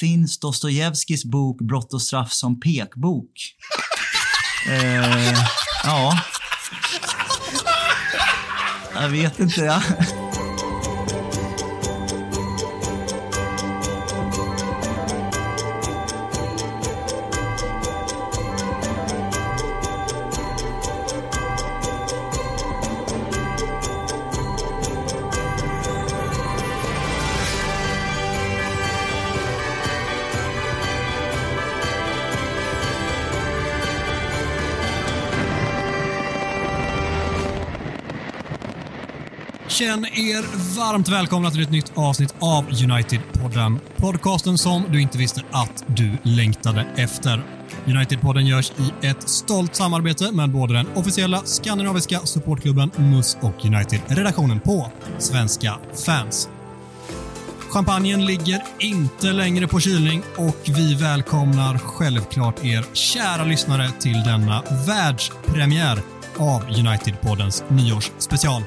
finns Dostojevskijs bok Brott och straff som pekbok? eh, ja. Jag vet inte. Ja. Känn er varmt välkomna till ett nytt avsnitt av United-podden. Podcasten som du inte visste att du längtade efter. United-podden görs i ett stolt samarbete med både den officiella skandinaviska supportklubben MUS och United-redaktionen på Svenska fans. Champagnen ligger inte längre på kylning och vi välkomnar självklart er kära lyssnare till denna världspremiär av United-poddens nyårsspecial.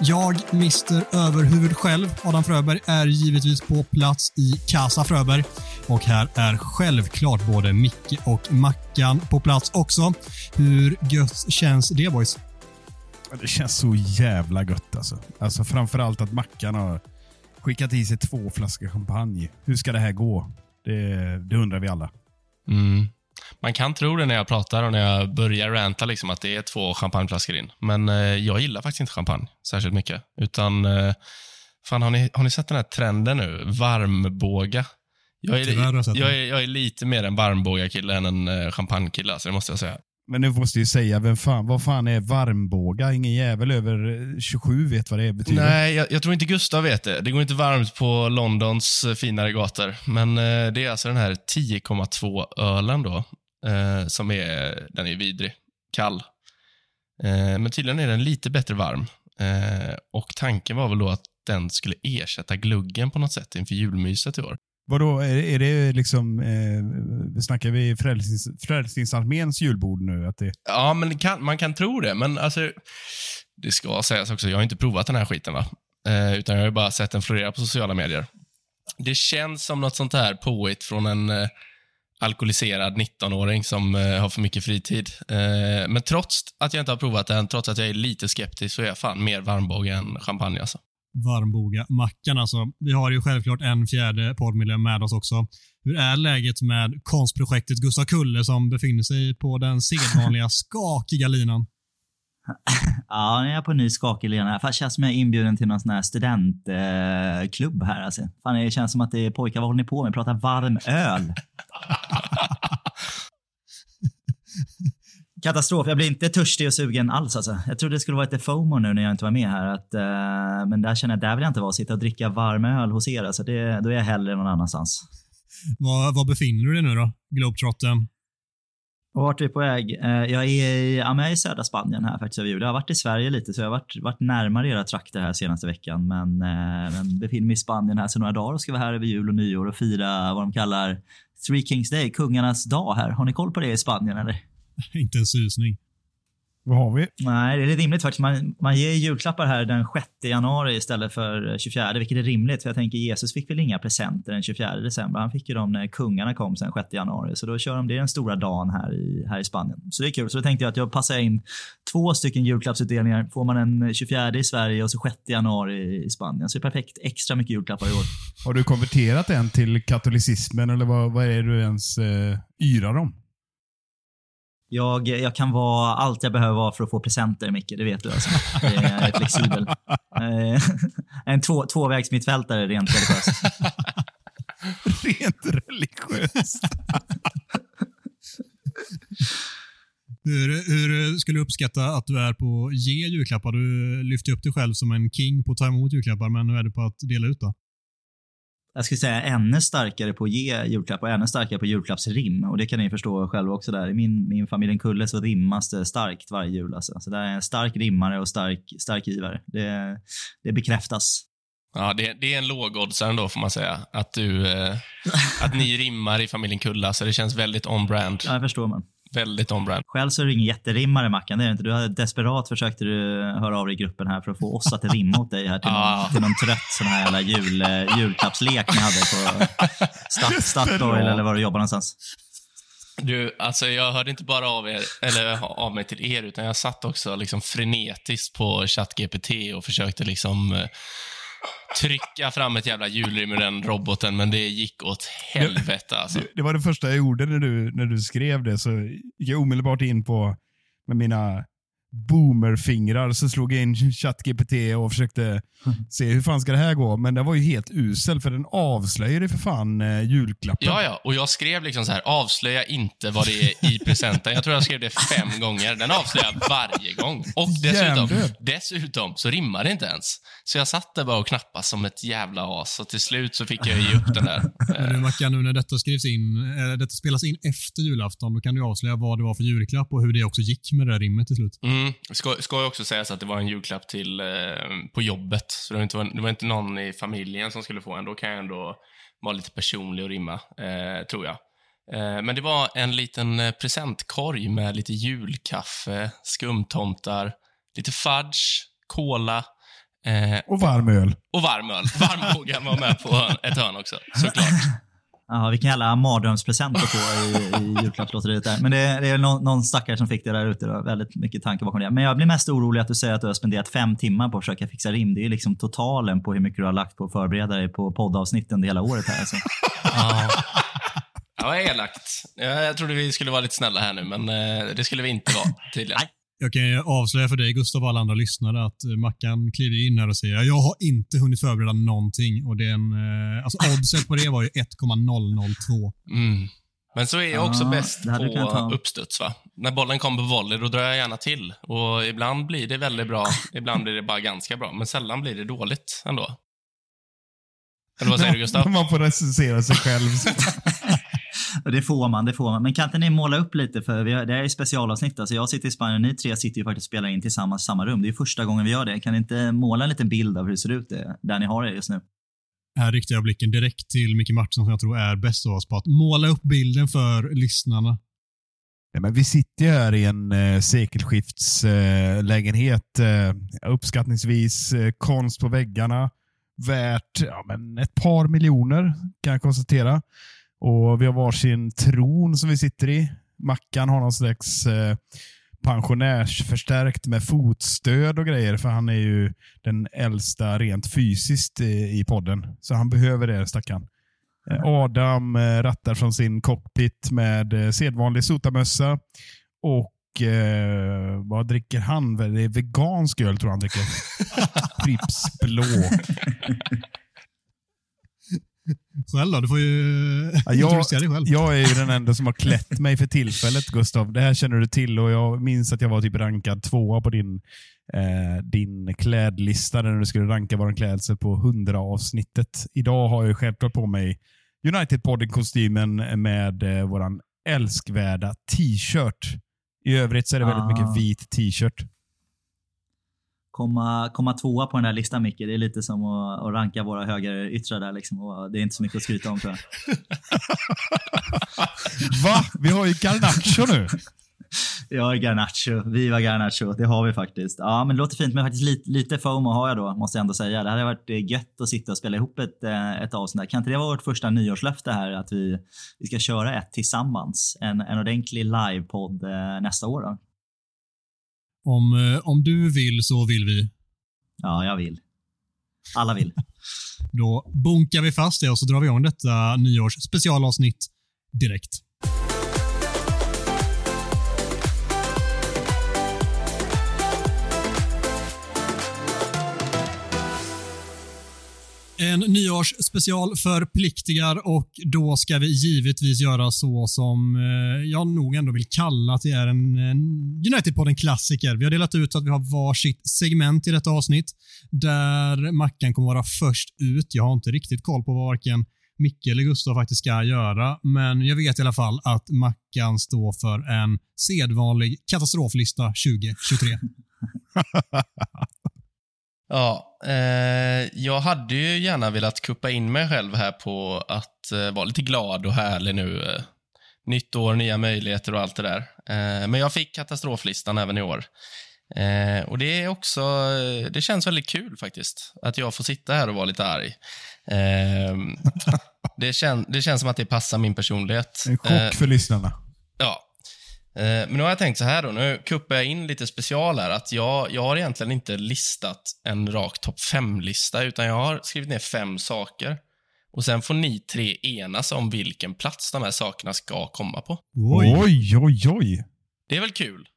Jag, Mr Överhuvud själv, Adam Fröberg, är givetvis på plats i Casa Fröberg. Och här är självklart både Micke och Mackan på plats också. Hur gött känns det boys? Det känns så jävla gött alltså. Alltså framförallt att Mackan har skickat i sig två flaskor champagne. Hur ska det här gå? Det, det undrar vi alla. Mm. Man kan tro det när jag pratar och när jag börjar ranta, liksom, att det är två champagneflaskor in. Men eh, jag gillar faktiskt inte champagne särskilt mycket. Utan, eh, fan, har ni, har ni sett den här trenden nu? Varmbåga. Jag är, jag är, jag är lite mer en varmbåga-kille än en eh, champagnekille, alltså, det måste jag säga. Men nu måste jag säga, vem fan, vad fan är varmbåga? Ingen jävel över 27 vet vad det betyder. Nej, jag, jag tror inte Gustav vet det. Det går inte varmt på Londons eh, finare gator. Men eh, det är alltså den här 10,2-ölen då, eh, som är, den är vidrig. Kall. Eh, men tydligen är den lite bättre varm. Eh, och tanken var väl då att den skulle ersätta gluggen på något sätt inför julmyset i år. Vadå, är, är det liksom, eh, snackar vi Frälsnings, Frälsningsarméns julbord nu? Att det, Ja, men det kan, man kan tro det, men alltså, det ska sägas också, jag har inte provat den här skiten, va? Eh, utan jag har ju bara sett den florera på sociala medier. Det känns som något sånt här påhitt från en eh, alkoholiserad 19-åring som eh, har för mycket fritid. Eh, men trots att jag inte har provat den, trots att jag är lite skeptisk, så är jag fan mer varmbåge än champagne alltså. Varmboga Mackan alltså. Vi har ju självklart en fjärde poddmedlem med oss också. Hur är läget med konstprojektet Gustav Kulle som befinner sig på den sedvanliga skakiga linan? Ja, nu är jag på en ny skakig lena. Fan, det känns som jag är inbjuden till någon sån här studentklubb eh, här. Alltså. Fan, det känns som att det är pojkar, vad håller ni på med? Pratar varm öl. Katastrof. Jag blir inte törstig och sugen alls. Alltså. Jag trodde det skulle vara lite FOMO nu när jag inte var med här. Att, eh, men där känner jag, där vill jag inte vara. Sitta och dricka varm öl hos er. Alltså. Det, då är jag hellre någon annanstans. Var, var befinner du dig nu då? Globetrotten? Vart är vi på väg? Eh, Jag är, i, ja, jag är i södra Spanien här faktiskt över jul. Jag har varit i Sverige lite, så jag har varit, varit närmare era trakter här senaste veckan. Men, eh, men befinner mig i Spanien här sedan några dagar och ska vara här över jul och nyår och fira vad de kallar Three Kings Day, kungarnas dag här. Har ni koll på det i Spanien eller? Inte en susning. vad har vi? Nej, det är rimligt faktiskt. Man, man ger julklappar här den 6 januari istället för 24, vilket är rimligt. För jag tänker Jesus fick väl inga presenter den 24 december. Han fick ju dem när kungarna kom sen 6 januari. Så då kör de det den stora dagen här i, här i Spanien. Så det är kul. Så då tänkte jag att jag passar in två stycken julklappsutdelningar. Får man en 24 i Sverige och så 6 januari i Spanien. Så det är perfekt. Extra mycket julklappar i år. Har du konverterat en till katolicismen eller vad, vad är det du ens eh, yrar om? Jag, jag kan vara allt jag behöver vara för att få presenter, Micke. Det vet du. Alltså. Jag är flexibel. Eh, en två, tvåvägsmittfältare rent religiöst. Rent religiöst. Hur, hur skulle du uppskatta att du är på att ge julklappar? Du lyfter upp dig själv som en king på att ta emot julklappar, men hur är du på att dela ut då? Jag skulle säga ännu starkare på att ge julklappar och ännu starkare på julklappsrim. Och det kan ni förstå själva också där. I min, min familjen Kulle så rimmas det starkt varje jul. Alltså. Så det är en stark rimmare och stark, stark givare. Det, det bekräftas. Ja, det, det är en lågoddsare ändå, får man säga. Att, du, eh, att ni rimmar i familjen Kulla, så det känns väldigt on-brand. Ja, det förstår man. Väldigt on-brand. Själv så är du ingen jätterimmare Mackan, det är du inte. Du hade desperat försökte du höra av dig i gruppen här för att få oss att rimma åt dig här till, Ah. någon, till någon trött sån här jävla jul, eh, julklappslek ni hade på Statoil eller var du jobbar någonstans. Du, alltså jag hörde inte bara av, er, eller av mig till er, utan jag satt också liksom frenetiskt på ChatGPT och försökte liksom eh, trycka fram ett jävla hjulrim ur den roboten, men det gick åt helvete alltså. Det, det var det första jag gjorde när du, när du skrev det. Så gick jag omedelbart in på med mina boomerfingrar så slog jag in ChatGPT och försökte se hur fan ska det här gå. Men det var ju helt usel för den avslöjade för fan eh, julklappen. Ja, ja, och jag skrev liksom så här, avslöja inte vad det är i presenten. Jag tror jag skrev det fem gånger. Den avslöjar varje gång. Och dessutom, dessutom så rimmar det inte ens. Så jag satt där bara och knappade som ett jävla as och till slut så fick jag ge upp den där. Men du Mackan, nu när detta skrivs in, eller detta spelas in efter julafton, då kan du avslöja vad det var för julklapp och hur det också gick med det där rimmet till slut. Mm. Ska, ska ju också sägas att det var en julklapp till eh, på jobbet. Så det var, inte, det var inte någon i familjen som skulle få en. Då kan jag ändå vara lite personlig och rimma, eh, tror jag. Eh, men det var en liten eh, presentkorg med lite julkaffe, skumtomtar, lite fudge, cola eh, Och varm öl. och varm öl. Varmbågen var med på ett hörn också, såklart. Ja, vilken jävla mardrömspresent att få i, i julklappslotteriet där. Men det, det är någon, någon stackare som fick det där ute. Då. Väldigt mycket tanke bakom det. Men jag blir mest orolig att du säger att du har spenderat fem timmar på att försöka fixa rim. Det är ju liksom totalen på hur mycket du har lagt på att förbereda dig på poddavsnitt under hela året här. Alltså. Ja. Ja, elakt. Jag, jag trodde vi skulle vara lite snälla här nu, men eh, det skulle vi inte vara, tydligen. Nej. Jag kan avslöja för dig, Gustav, och alla andra lyssnare att eh, Mackan kliver in här och säger jag har inte hunnit förbereda någonting. Och det är en, eh, alltså oddset på det var ju 1,002. Mm. Men så är jag också Ja, bäst på uppstuds. Va? När bollen kommer på volley, då drar jag gärna till. Och ibland blir det väldigt bra, ibland blir det bara ganska bra. Men sällan blir det dåligt ändå. Eller vad säger du, Gustav? Man får recensera sig själv. Det får man, det får man. Men kan inte ni måla upp lite? För vi har, det här är specialavsnitt. Alltså jag sitter i Spanien och ni tre sitter ju faktiskt och spelar in tillsammans i samma rum. Det är ju första gången vi gör det. Kan ni inte måla en liten bild av hur det ser ut det, där ni har det just nu? Här riktar jag blicken direkt till Micke Martinsson som jag tror är bäst av oss på att måla upp bilden för lyssnarna. Nej, men vi sitter ju här i en eh, sekelskiftslägenhet. Eh, eh, uppskattningsvis eh, konst på väggarna. Värt ja, men ett par miljoner kan jag konstatera. Och Vi har varsin tron som vi sitter i. Mackan har någon slags eh, pensionärsförstärkt med fotstöd och grejer. För han är ju den äldsta rent fysiskt i, i podden. Så han behöver det stackarn. Eh, Adam eh, rattar från sin cockpit med sedvanlig sotamössa. Och eh, vad dricker han? Det är vegansk öl tror jag han dricker. Pripps blå. Själv då? Du får ju Ja, jag, introducera dig själv. jag är ju den enda som har klätt mig för tillfället, Gustav. Det här känner du till och jag minns att jag var typ rankad tvåa på din, eh, din klädlista när du skulle ranka vår klädsel på 100 avsnittet. Idag har jag självklart på mig United-podden-kostymen med eh, våran älskvärda t-shirt. I övrigt så är det väldigt Ah. mycket vit t-shirt. Komma, komma tvåa på den här listan Micke, det är lite som att, att ranka våra högeryttrar där. Liksom. Och det är inte så mycket att skryta om tror jag. Va? Vi har ju Garnacho nu. Ja, Garnacho. Viva Garnacho. Det har vi faktiskt. Ja, men det låter fint. Men faktiskt lite, lite FOMO har jag då, måste jag ändå säga. Det hade varit eh, gött att sitta och spela ihop ett, eh, ett avsnitt. där. Kan inte det vara vårt första nyårslöfte här? Att vi, vi ska köra ett tillsammans. En, en ordentlig livepodd eh, nästa år då? Om, eh, om du vill så vill vi. Ja, jag vill. Alla vill. Då bunkar vi fast det och så drar vi igång detta nyårs specialavsnitt direkt. En nyårsspecial förpliktigar och då ska vi givetvis göra så som eh, jag nog ändå vill kalla att det är en, en United-podden-klassiker. Vi har delat ut att vi har varsitt segment i detta avsnitt där Mackan kommer vara först ut. Jag har inte riktigt koll på vad varken Micke eller Gustav faktiskt ska göra, men jag vet i alla fall att Mackan står för en sedvanlig katastroflista 2023. Ja, eh, jag hade ju gärna velat kuppa in mig själv här på att eh, vara lite glad och härlig nu. Eh. nytt år, nya möjligheter och allt det där. Eh, men jag fick katastroflistan även i år. Eh, och det är också, det känns väldigt kul faktiskt, att jag får sitta här och vara lite arg. Eh, det, kän, det känns som att det passar min personlighet. En chock Eh, för lyssnarna. Ja. Eh, Men nu har jag tänkt så här då, nu kuppar jag in lite special här, att jag, jag har egentligen inte listat en rak topp fem-lista, utan jag har skrivit ner fem saker. Och sen får ni tre enas om vilken plats de här sakerna ska komma på. Oj. Oj, oj, oj. Det är väl kul?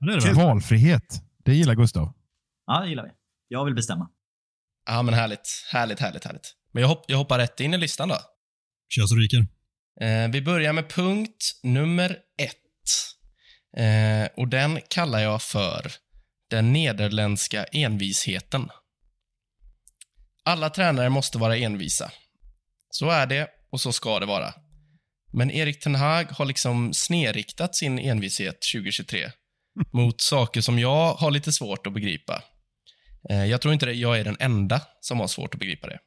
Det är det väl? Valfrihet. Det gillar Gustav. Ja, det gillar vi. Jag vill bestämma. Ja, men härligt. Härligt, härligt, härligt. Men jag, hopp, jag hoppar rätt in i listan då. Kör så ryker. Eh, vi börjar med punkt nummer ett. Eh, och den kallar jag för den nederländska envisheten. Alla tränare måste vara envisa. Så är det och så ska det vara. Men Erik Ten Hag har liksom snedriktat sin envishet 2023 mot saker som jag har lite svårt att begripa. Eh, jag tror inte det, jag är den enda som har svårt att begripa det.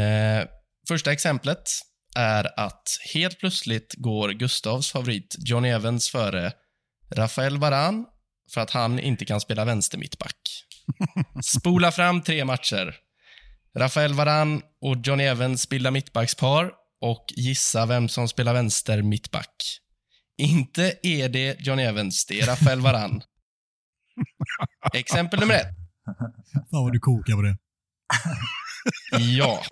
Eh, första exemplet är att helt plötsligt går Gustavs favorit Johnny Evans före Rafael Varan för att han inte kan spela vänster mittback. Spola fram tre matcher. Rafael Varan och Johnny Evans bildar mittbackspar och gissa vem som spelar vänster mittback. Inte är det Johnny Evans, det är Rafael Varan. Exempel nummer ett. Fan vad du kokar på det. Ja.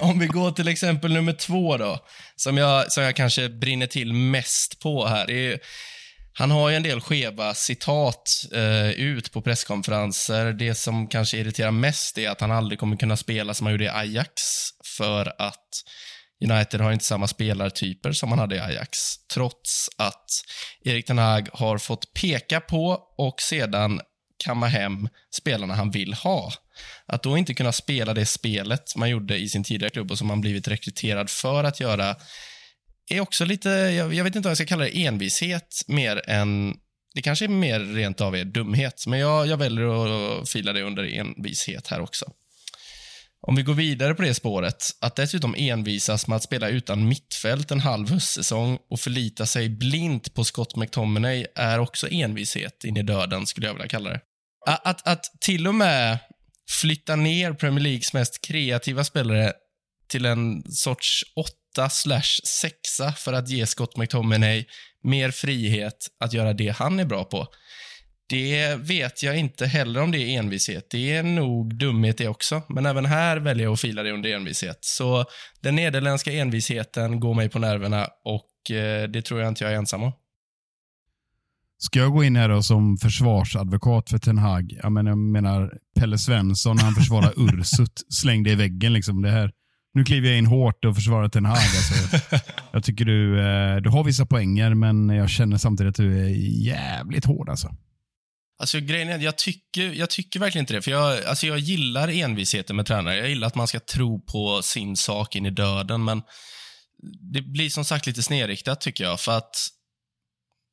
Om vi går till exempel nummer två då, som jag, som jag kanske brinner till mest på här. Det är, han har ju en del skeva citat eh, ut på presskonferenser. Det som kanske irriterar mest är att han aldrig kommer kunna spela som han gjorde i Ajax, för att United har inte samma spelartyper som han hade i Ajax, trots att Erik Ten Hag har fått peka på och sedan kamma hem spelarna han vill ha. Att då inte kunna spela det spelet man gjorde i sin tidigare klubb och som man blivit rekryterad för att göra är också lite, jag, jag vet inte om jag ska kalla det envishet mer än, det kanske är mer rent av er dumhet, men jag, jag väljer att fila det under envishet här också. Om vi går vidare på det spåret, att dessutom envisas med att spela utan mittfält en halv höstsäsong och förlita sig blint på Scott McTominay är också envishet in i döden, skulle jag vilja kalla det. Att, att, att till och med flytta ner Premier Leagues mest kreativa spelare till en sorts åtta slash sexa för att ge Scott McTominay mer frihet att göra det han är bra på. Det vet jag inte heller om det är envishet. Det är nog dumhet det också. Men även här väljer jag att fila det under envishet. Så den nederländska envisheten går mig på nerverna och eh, det tror jag inte jag är ensam om. Ska jag gå in här då som försvarsadvokat för Ten Hag? Jag menar, jag menar Pelle Svensson när han försvarar Ursut slängde i väggen. Liksom. Det här, nu kliver jag in hårt och försvarar Ten Hag. Alltså. Jag tycker du, eh, du har vissa poänger, men jag känner samtidigt att du är jävligt hård. Alltså. Alltså grejen är jag tycker, jag tycker verkligen inte det. För jag, alltså jag gillar envisheten med tränare. Jag gillar att man ska tro på sin sak in i döden, men det blir som sagt lite snedriktat tycker jag. För att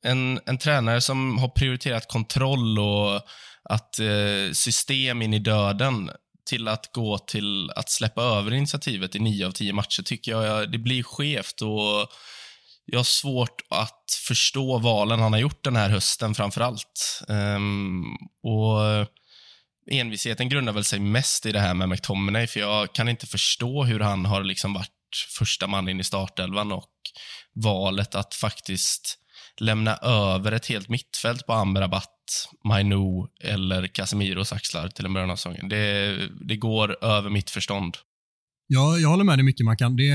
en, en tränare som har prioriterat kontroll och att eh, system in i döden till att gå till att släppa över initiativet i nio av tio matcher tycker jag det blir skevt och jag har svårt att förstå valen han har gjort den här hösten framför allt. Um, ehm, och envisheten grundar väl sig mest i det här med McTominay, för jag kan inte förstå hur han har liksom varit första man in i startelvan och valet att faktiskt lämna över ett helt mittfält på Amrabat, Mainu eller Casemiros axlar till en början av säsongen. Det, det går över mitt förstånd. Ja, jag håller med dig mycket Mackan. Det,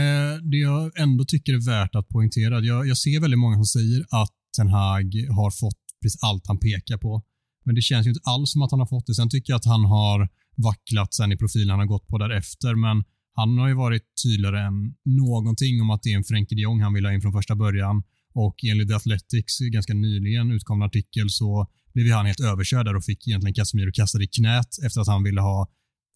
det jag ändå tycker är värt att poängtera, jag, jag ser väldigt många som säger att Ten Hag har fått precis allt han pekar på. Men det känns ju inte alls som att han har fått det. Sen tycker jag att han har vacklat sen i profilen han har gått på därefter, men han har ju varit tydligare än någonting om att det är en Frenkie de Jong han vill ha in från första början. Och enligt The Athletics ganska nyligen utkomna artikel så blev ju han helt överkörd där och fick egentligen Casemiro kastad i knät efter att han ville ha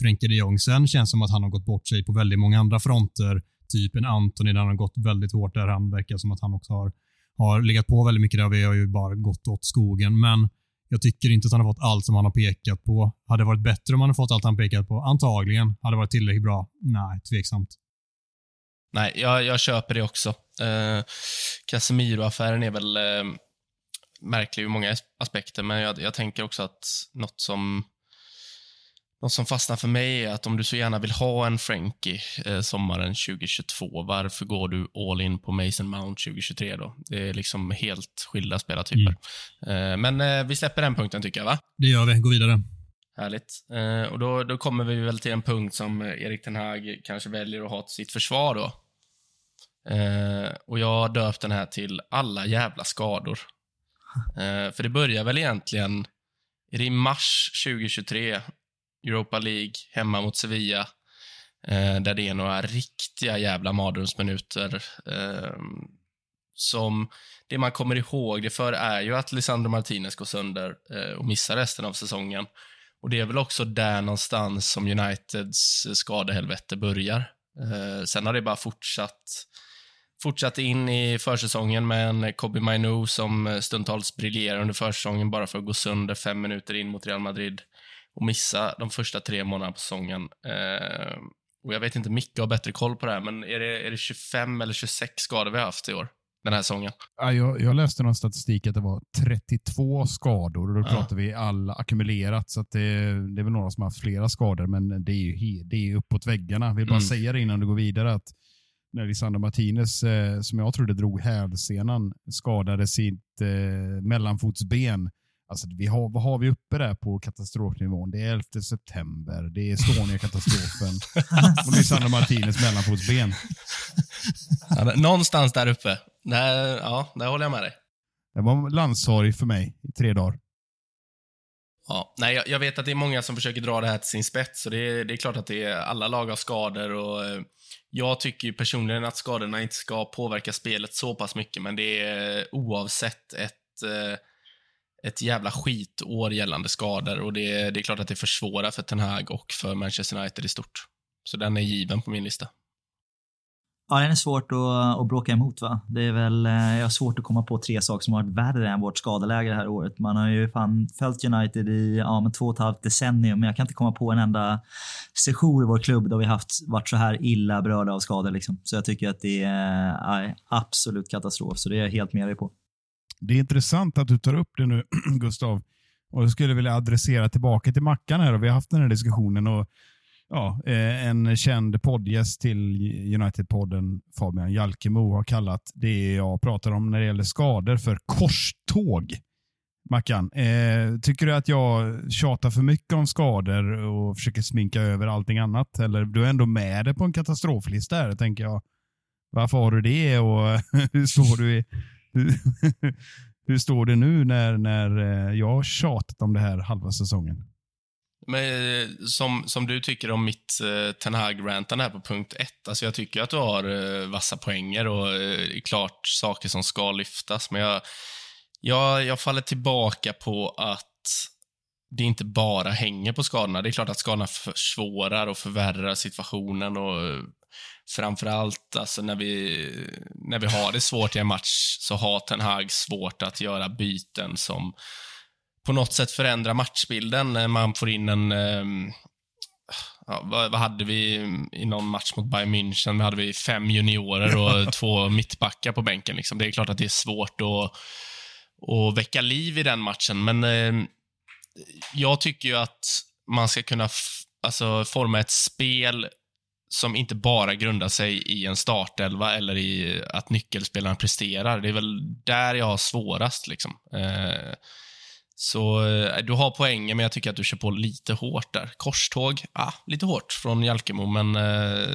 Frenkie de Jong. Sen känns det som att han har gått bort sig på väldigt många andra fronter. Typ en Antoni, där han har gått väldigt hårt där. Han verkar som att han också har, har legat på väldigt mycket där. Vi har ju bara gått åt skogen. Men jag tycker inte att han har fått allt som han har pekat på. Hade det varit bättre om han hade fått allt han pekat på? Antagligen. Hade det varit tillräckligt bra? Nej, tveksamt. nej, jag, jag köper det också. Eh, Casemiro-affären är väl eh, märklig ur många aspekter, men jag, jag tänker också att något som något som fastnar för mig är att om du så gärna vill ha en Frankie eh, sommaren 2022, varför går du all in på Mason Mount 2023 då? Det är liksom helt skilda spelartyper. Eh, men eh, vi släpper den punkten tycker jag, va? Det gör vi. Gå vidare. Härligt. Eh, och då, då kommer vi väl till en punkt som Erik Ten Hag kanske väljer att ha till sitt försvar då. Eh, och jag har döpt den här till alla jävla skador. Eh, för det börjar väl egentligen, är det i mars 2023, Europa League, hemma mot Sevilla, eh, där det är några riktiga jävla mardrömsminuter. Eh, som, det man kommer ihåg det för är ju att Lisandro Martinez går sönder och missar resten av säsongen. Och det är väl också där någonstans som Uniteds skadehelvete börjar. Sen har det bara fortsatt fortsatte in i försäsongen med en Kobe Mainu som stundtals briljerar under försäsongen bara för att gå sönder fem minuter in mot Real Madrid och missa de första tre månaderna på säsongen. Eh, och jag vet inte, Micke har bättre koll på det här, men är det, är det 25 eller 26 skador vi har haft i år? Den här säsongen. Ja, jag, jag läste någon statistik att det var 32 skador och då Ja. pratar vi all ackumulerat. Så att det, det är väl några som har haft flera skador, men det är ju he, det är uppåt väggarna. Jag vill bara Mm. säga det innan du går vidare att när Lisandro Martinez, eh, som jag trodde drog hälsenan, skadade sitt eh, mellanfotsben. Alltså, vi har, vad har vi uppe där på katastrofnivån? Det är 11 september, det är Estonia-katastrofen och Lisandro Martinez mellanfotsben. Ja, någonstans där uppe. Där, ja, där håller jag med dig. Det var landssorg för mig i tre dagar. Ja, nej, jag, jag vet att det är många som försöker dra det här till sin spets och det är, det är klart att det är alla lag har skador och eh, jag tycker ju personligen att skadorna inte ska påverka spelet så pass mycket, men det är eh, oavsett ett, eh, ett jävla skitår gällande skador och det, det är klart att det försvårar för Ten Hag och för Manchester United i stort. Så den är given på min lista. Ja, den är svårt att, att bråka emot va. Det är väl, eh, jag har svårt att komma på tre saker som har varit värre än vårt skadeläge det här året. Man har ju fan följt United i ja, men två och ett halvt decennium, men jag kan inte komma på en enda session i vår klubb där vi haft, varit så här illa berörda av skador. Liksom. Så jag tycker att det är ja, absolut katastrof, så det är jag helt med dig på. Det är intressant att du tar upp det nu, Gustav. Och jag skulle vilja adressera tillbaka till Mackan här. Och vi har haft den här diskussionen. och ja, eh, En känd poddgäst till United-podden, Fabian Jalkemo, har kallat det jag pratar om när det gäller skador för korståg. Mackan, eh, tycker du att jag tjatar för mycket om skador och försöker sminka över allting annat? Eller du är ändå med det på en katastroflista här, tänker jag. Varför har du det och hur står du i, hur, hur står det nu när, när eh, jag har tjatat om det här halva säsongen? Men eh, som, som du tycker om mitt eh, Ten Hag-rantande här på punkt ett. Alltså jag tycker att du har eh, vassa poänger och eh, klart saker som ska lyftas. Men jag, jag, jag faller tillbaka på att det inte bara hänger på skadorna. Det är klart att skadorna försvårar och förvärrar situationen och eh, framförallt alltså när vi, när vi har det svårt i en match så har Ten Hag svårt att göra byten som på något sätt förändra matchbilden man får in en... ehm, ja, vad, vad hade vi i någon match mot Bayern München? hade vi fem juniorer och två mittbackar på bänken. Liksom. Det är klart att det är svårt att, att väcka liv i den matchen, men ehm, jag tycker ju att man ska kunna alltså, forma ett spel som inte bara grundar sig i en startelva eller i att nyckelspelaren presterar. Det är väl där jag har svårast. Liksom. Eh, så eh, du har poängen, men jag tycker att du kör på lite hårt där. Korståg, ah, lite hårt från Jalkemo, men eh,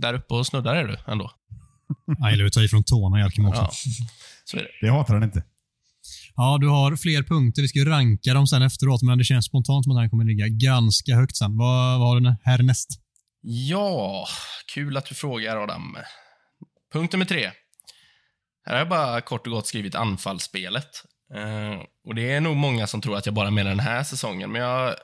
där uppe och snuddar är du ändå. Jag gillar att ta ifrån tårna i Alkim också. Ja, Ja. så är det. Det hatar han inte. du har fler punkter. Vi ska ranka dem sen efteråt, men det känns spontant som att den kommer ligga ganska högt sen. Vad, vad har du härnäst? Ja, kul att du frågar Adam. Punkt nummer tre. Här har jag bara kort och gott skrivit anfallsspelet. Eh, och det är nog många som tror att jag bara menar den här säsongen, men jag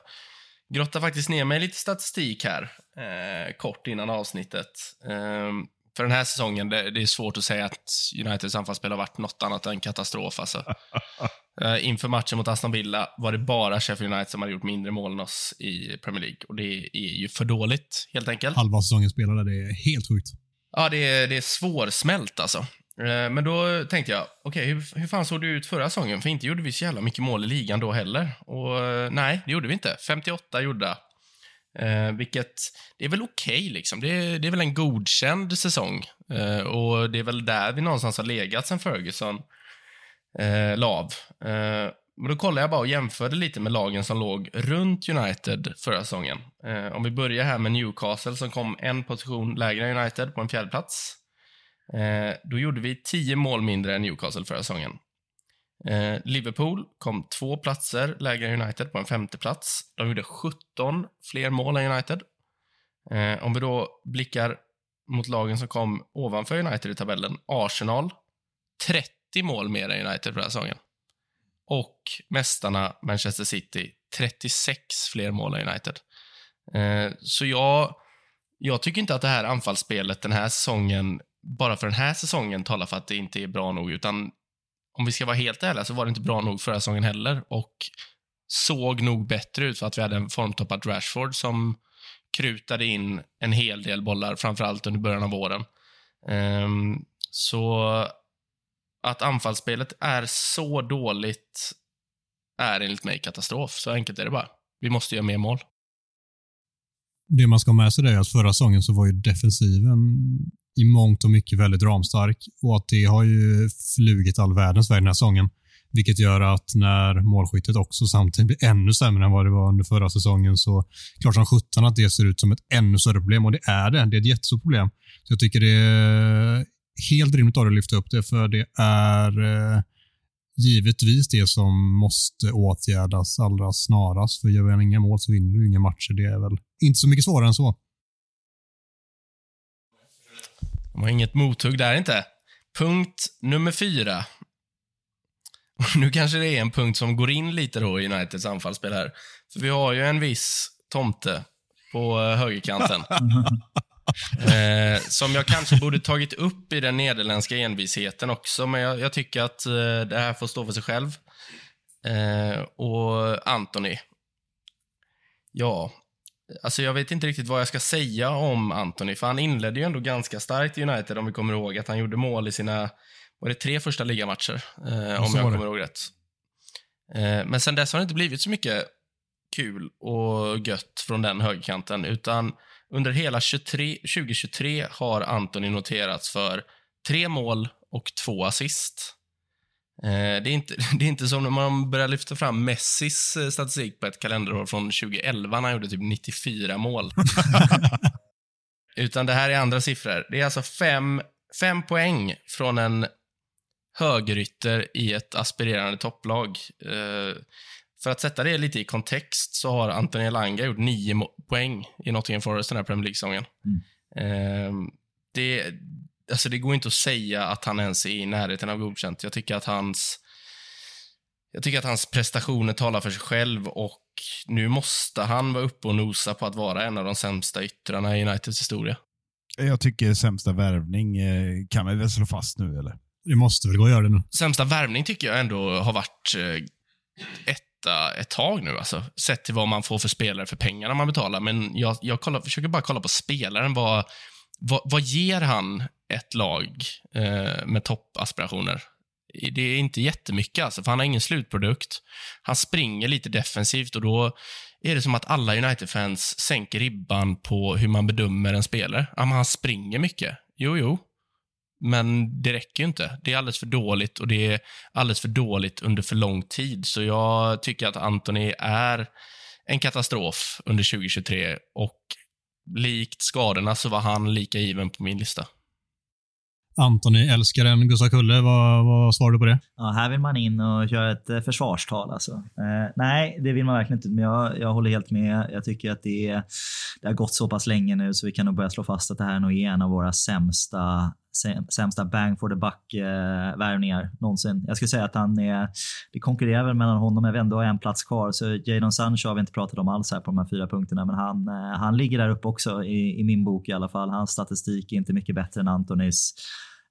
grottar faktiskt ner mig lite statistik här, eh, kort innan avsnittet. Eh, för den här säsongen, det, det är svårt att säga att Uniteds anfallsspel har varit något annat än katastrof. Alltså. Inför matchen mot Aston Villa var det bara Sheffield United som hade gjort mindre mål än oss i Premier League. Och det är ju för dåligt, helt enkelt. Halva säsongen spelade. Det är helt sjukt. Ja, det är, det är svårsmält alltså. Eh, men då tänkte jag, okej, hur, hur fan såg det ut förra säsongen? För inte gjorde vi så jävla mycket mål i ligan då heller. Och eh, nej, det gjorde vi inte. 58 gjorda. Eh, vilket, det är väl okej liksom. Det är, det är väl en godkänd säsong. Eh, och det är väl där vi någonstans har legat sen Ferguson eh, lav. Eh, men då kollade jag bara och jämförde lite med lagen som låg runt United förra säsongen. Eh, om vi börjar här med Newcastle som kom en position lägre än United på en fjärde plats. Eh, då gjorde vi tio mål mindre än Newcastle förra säsongen. Eh, Liverpool kom två platser lägre än United på en femte plats. De gjorde 17 fler mål än United. Eh, om vi då blickar mot lagen som kom ovanför United i tabellen. Arsenal, 30 mål mer än United förra säsongen. Och mästarna Manchester City, 36 fler mål än United. Eh, så jag, jag tycker inte att det här anfallsspelet den här säsongen, bara för den här säsongen, talar för att det inte är bra nog, utan om vi ska vara helt ärliga så var det inte bra nog förra säsongen heller och såg nog bättre ut för att vi hade en formtoppad Rashford som krutade in en hel del bollar, framförallt under början av våren. Um, så att anfallsspelet är så dåligt är enligt mig katastrof. Så enkelt är det bara. Vi måste göra mer mål. Det man ska ha med sig är att förra säsongen så var ju defensiven i mångt och mycket väldigt ramstark och att det har ju flugit all världens väg den här säsongen. Vilket gör att när målskyttet också samtidigt blir ännu sämre än vad det var under förra säsongen så klart som sjutton att det ser ut som ett ännu större problem och det är det. Det är ett jättestort problem. Så jag tycker det är helt rimligt av dig att lyfta upp det för det är eh, givetvis det som måste åtgärdas allra snarast. För gör vi inga mål så vinner du inga matcher. Det är väl inte så mycket svårare än så. De har inget mothugg där inte. Punkt nummer fyra. Och Nu kanske det är en punkt som går in lite då i Uniteds anfallsspel här. För vi har ju en viss tomte på eh, högerkanten. eh, som jag kanske borde tagit upp i den nederländska envisheten också, men jag, jag tycker att eh, det här får stå för sig själv. Eh, och Anthony. Ja, alltså jag vet inte riktigt vad jag ska säga om Anthony, för han inledde ju ändå ganska starkt i United, om vi kommer ihåg att han gjorde mål i sina, var det tre första ligamatcher? Eh, om jag kommer ihåg rätt. Eh, men sen dess har det inte blivit så mycket kul och gött från den högerkanten, utan under hela 23, 2023 har Anthony noterats för tre mål och två assist. Eh, det, är inte, det är inte som när man börjar lyfta fram Messis eh, statistik på ett kalenderår från 2011 när han gjorde typ 94 mål. Utan det här är andra siffror. Det är alltså fem, fem poäng från en högerytter i ett aspirerande topplag. Eh, för att sätta det lite i kontext så har Anthony Elanga gjort nio poäng i Nottingham Forest den här Premier League-säsongen. Eh, det, alltså det går inte att säga att han ens är i närheten av godkänt. Jag tycker att hans jag tycker att hans prestationer talar för sig själv och nu måste han vara uppe och nosa på att vara en av de sämsta yttrarna i Uniteds historia. Jag tycker sämsta värvning eh, kan vi väl slå fast nu, eller? Det måste väl gå att göra det nu. Sämsta värvning tycker jag ändå har varit eh, etta ett tag nu, alltså. Sett till vad man får för spelare för pengarna man betalar. Men jag, jag kollar, försöker bara kolla på spelaren. Vad, vad, vad ger han ett lag eh, med toppaspirationer? Det är inte jättemycket, alltså, för han har ingen slutprodukt. Han springer lite defensivt och då är det som att alla United-fans sänker ribban på hur man bedömer en spelare. Ja, men han springer mycket. Jo, jo. Men det räcker ju inte. Det är alldeles för dåligt och det är alldeles för dåligt under för lång tid. Så jag tycker att Anthony är en katastrof under 2023 och likt skadorna så var han lika given på min lista. Antoni, älskaren Gustav Kulle, vad, vad svarar du på det? Ja, här vill man in och köra ett eh, försvarstal. Alltså. Eh, nej, det vill man verkligen inte. Men jag, jag håller helt med. Jag tycker att det, är, det har gått så pass länge nu så vi kan nog börja slå fast att det här nog är en av våra sämsta, sämsta bang for the buck-värvningar eh, någonsin. Jag skulle säga att han är, det konkurrerar väl mellan honom, men vi ändå har en plats kvar. Så Jadon Sancho har vi inte pratat om alls här på de här fyra punkterna, men han, eh, han ligger där uppe också i, i min bok i alla fall. Hans statistik är inte mycket bättre än Antonis.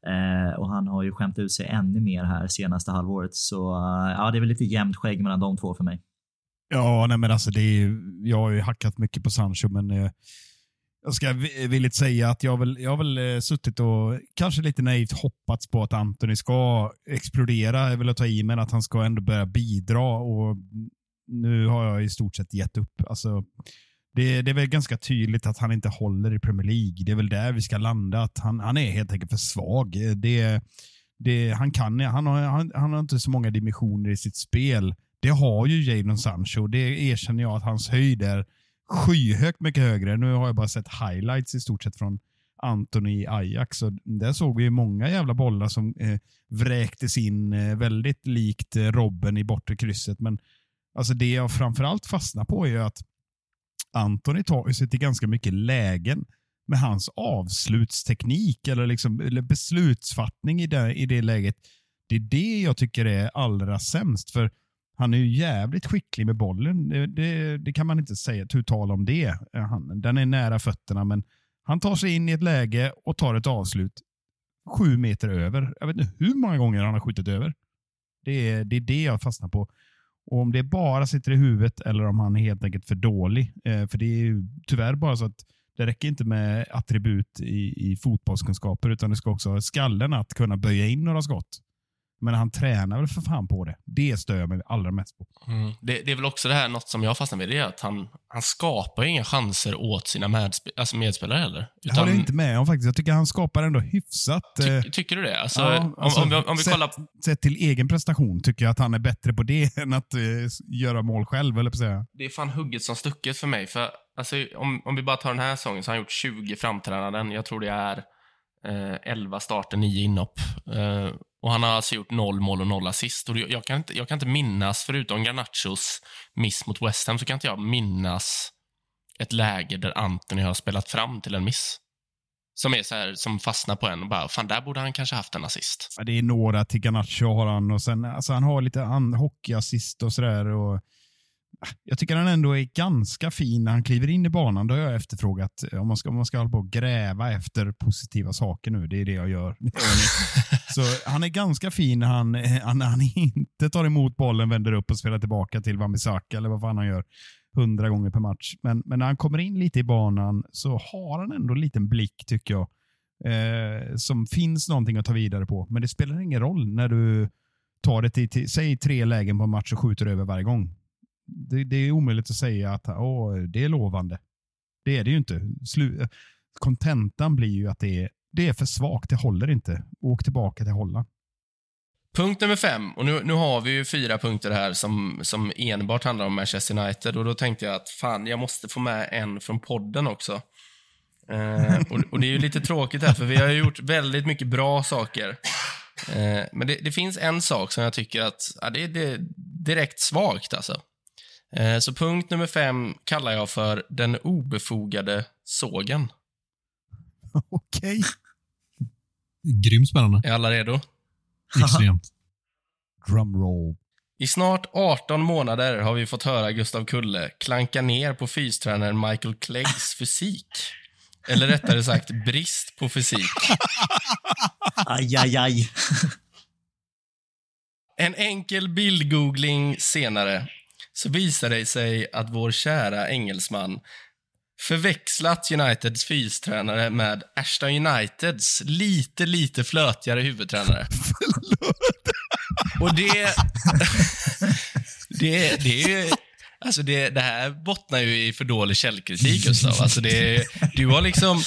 Eh, och han har ju skämt ut sig ännu mer här senaste halvåret. Så eh, ja, det är väl lite jämnt skägg mellan de två för mig. Ja, nej men alltså det är, jag har ju hackat mycket på Sancho, men eh, jag ska villigt säga att jag har väl, jag har väl eh, suttit och kanske lite naivt hoppats på att Anthony ska explodera. Jag vill ta i men att han ska ändå börja bidra och nu har jag i stort sett gett upp. Alltså, det, det är väl ganska tydligt att han inte håller i Premier League. Det är väl där vi ska landa. Att han, han är helt enkelt för svag. Det, det, han, kan, han, har, han, han har inte så många dimensioner i sitt spel. Det har ju Jadon Sancho. Det erkänner jag att hans höjd är skyhögt mycket högre. Nu har jag bara sett highlights i stort sett från Anton i Ajax. Och där såg vi många jävla bollar som eh, vräktes in eh, väldigt likt eh, Robben i bortre krysset. Men alltså det jag framförallt fastnar på är att Antoni tar sig till ganska mycket lägen med hans avslutsteknik eller, liksom, eller beslutsfattning i det, i det läget. Det är det jag tycker är allra sämst. För han är ju jävligt skicklig med bollen. Det, det, det kan man inte säga tu tal om det. Eh, han, den är nära fötterna, men han tar sig in i ett läge och tar ett avslut sju meter över. Jag vet inte hur många gånger han har skjutit över. Det är det, är det jag fastnar på. Och Om det bara sitter i huvudet eller om han är helt enkelt för dålig. Eh, för det är ju tyvärr bara så att det räcker inte med attribut i, i fotbollskunskaper, utan det ska också ha skallen att kunna böja in några skott. Men han tränar väl för fan på det. Det stör jag mig allra mest på. Mm. Det, det är väl också det här, något som jag fastnar med, det är att han, han skapar inga chanser åt sina medspe, alltså medspelare heller. Det håller jag inte med om faktiskt. Jag tycker han skapar ändå hyfsat. eh, ty, tycker du det? Alltså, ja, alltså, om, om, vi, om vi sett, kollar... Sett till egen prestation tycker jag att han är bättre på det än att eh, göra mål själv, eller på säga. Det är fan hugget som stucket för mig. För alltså, om, om vi bara tar den här säsongen så har han gjort 20 framträdanden. Jag tror det är eh, 11 starter, 9 inhopp. Eh, och han har alltså gjort noll mål och noll assist. Och jag, kan inte, jag kan inte minnas, förutom Garnachos miss mot West Ham, så kan inte jag minnas ett läge där Anthony har spelat fram till en miss. Som är så här, som fastnar på en och bara, fan där borde han kanske haft en assist. Ja, Det är några till Garnacho har han och sen, alltså han har lite hockeyassist och sådär. Och, jag tycker han ändå är ganska fin när han kliver in i banan. Det har jag efterfrågat. Eh, om man ska, om man ska hålla på och gräva efter positiva saker nu, det är det jag gör. Så han är ganska fin när eh, han, när han inte tar emot bollen, vänder upp och spelar tillbaka till Wambisaka eller vad fan han gör hundra gånger per match. Men, men när han kommer in lite i banan så har han ändå en liten blick, tycker jag eh, som finns någonting att ta vidare på. Men det spelar ingen roll när du tar det till, till säg tre lägen på en match och skjuter över varje gång. Det, det är omöjligt att säga att åh, det är lovande. Det är det ju inte. Slu- eh, Kontentan blir ju att det är, det är för svagt. Det håller inte. Åk tillbaka till Holland. Punkt nummer fem, och nu, nu har vi ju fyra punkter här som, som enbart handlar om Manchester United och då tänkte jag att fan, jag måste få med en från podden också. Eh, och, och det är ju lite tråkigt här, för vi har ju gjort väldigt mycket bra saker. Eh, men det, det finns en sak som jag tycker att, ja, det, är- det är direkt svagt alltså. Eh, så punkt nummer fem kallar jag för den obefogade sågen. Okej. Grymt spännande. Är alla redo? Extremt. Drumroll. I snart 18 månader har vi fått höra Gustav Kulle klanka ner på fystränaren Michael Cleggs fysik. Eller rättare sagt brist på fysik. Aj, aj, aj. En enkel bildgoogling senare så visar det sig att vår kära engelsman förväxlat Uniteds fystränare med Ashton Uniteds lite, lite flötigare huvudtränare. Och det... det, det är ju... Alltså det, det här bottnar ju i för dålig källkritik, Gustav. Alltså det, du har liksom...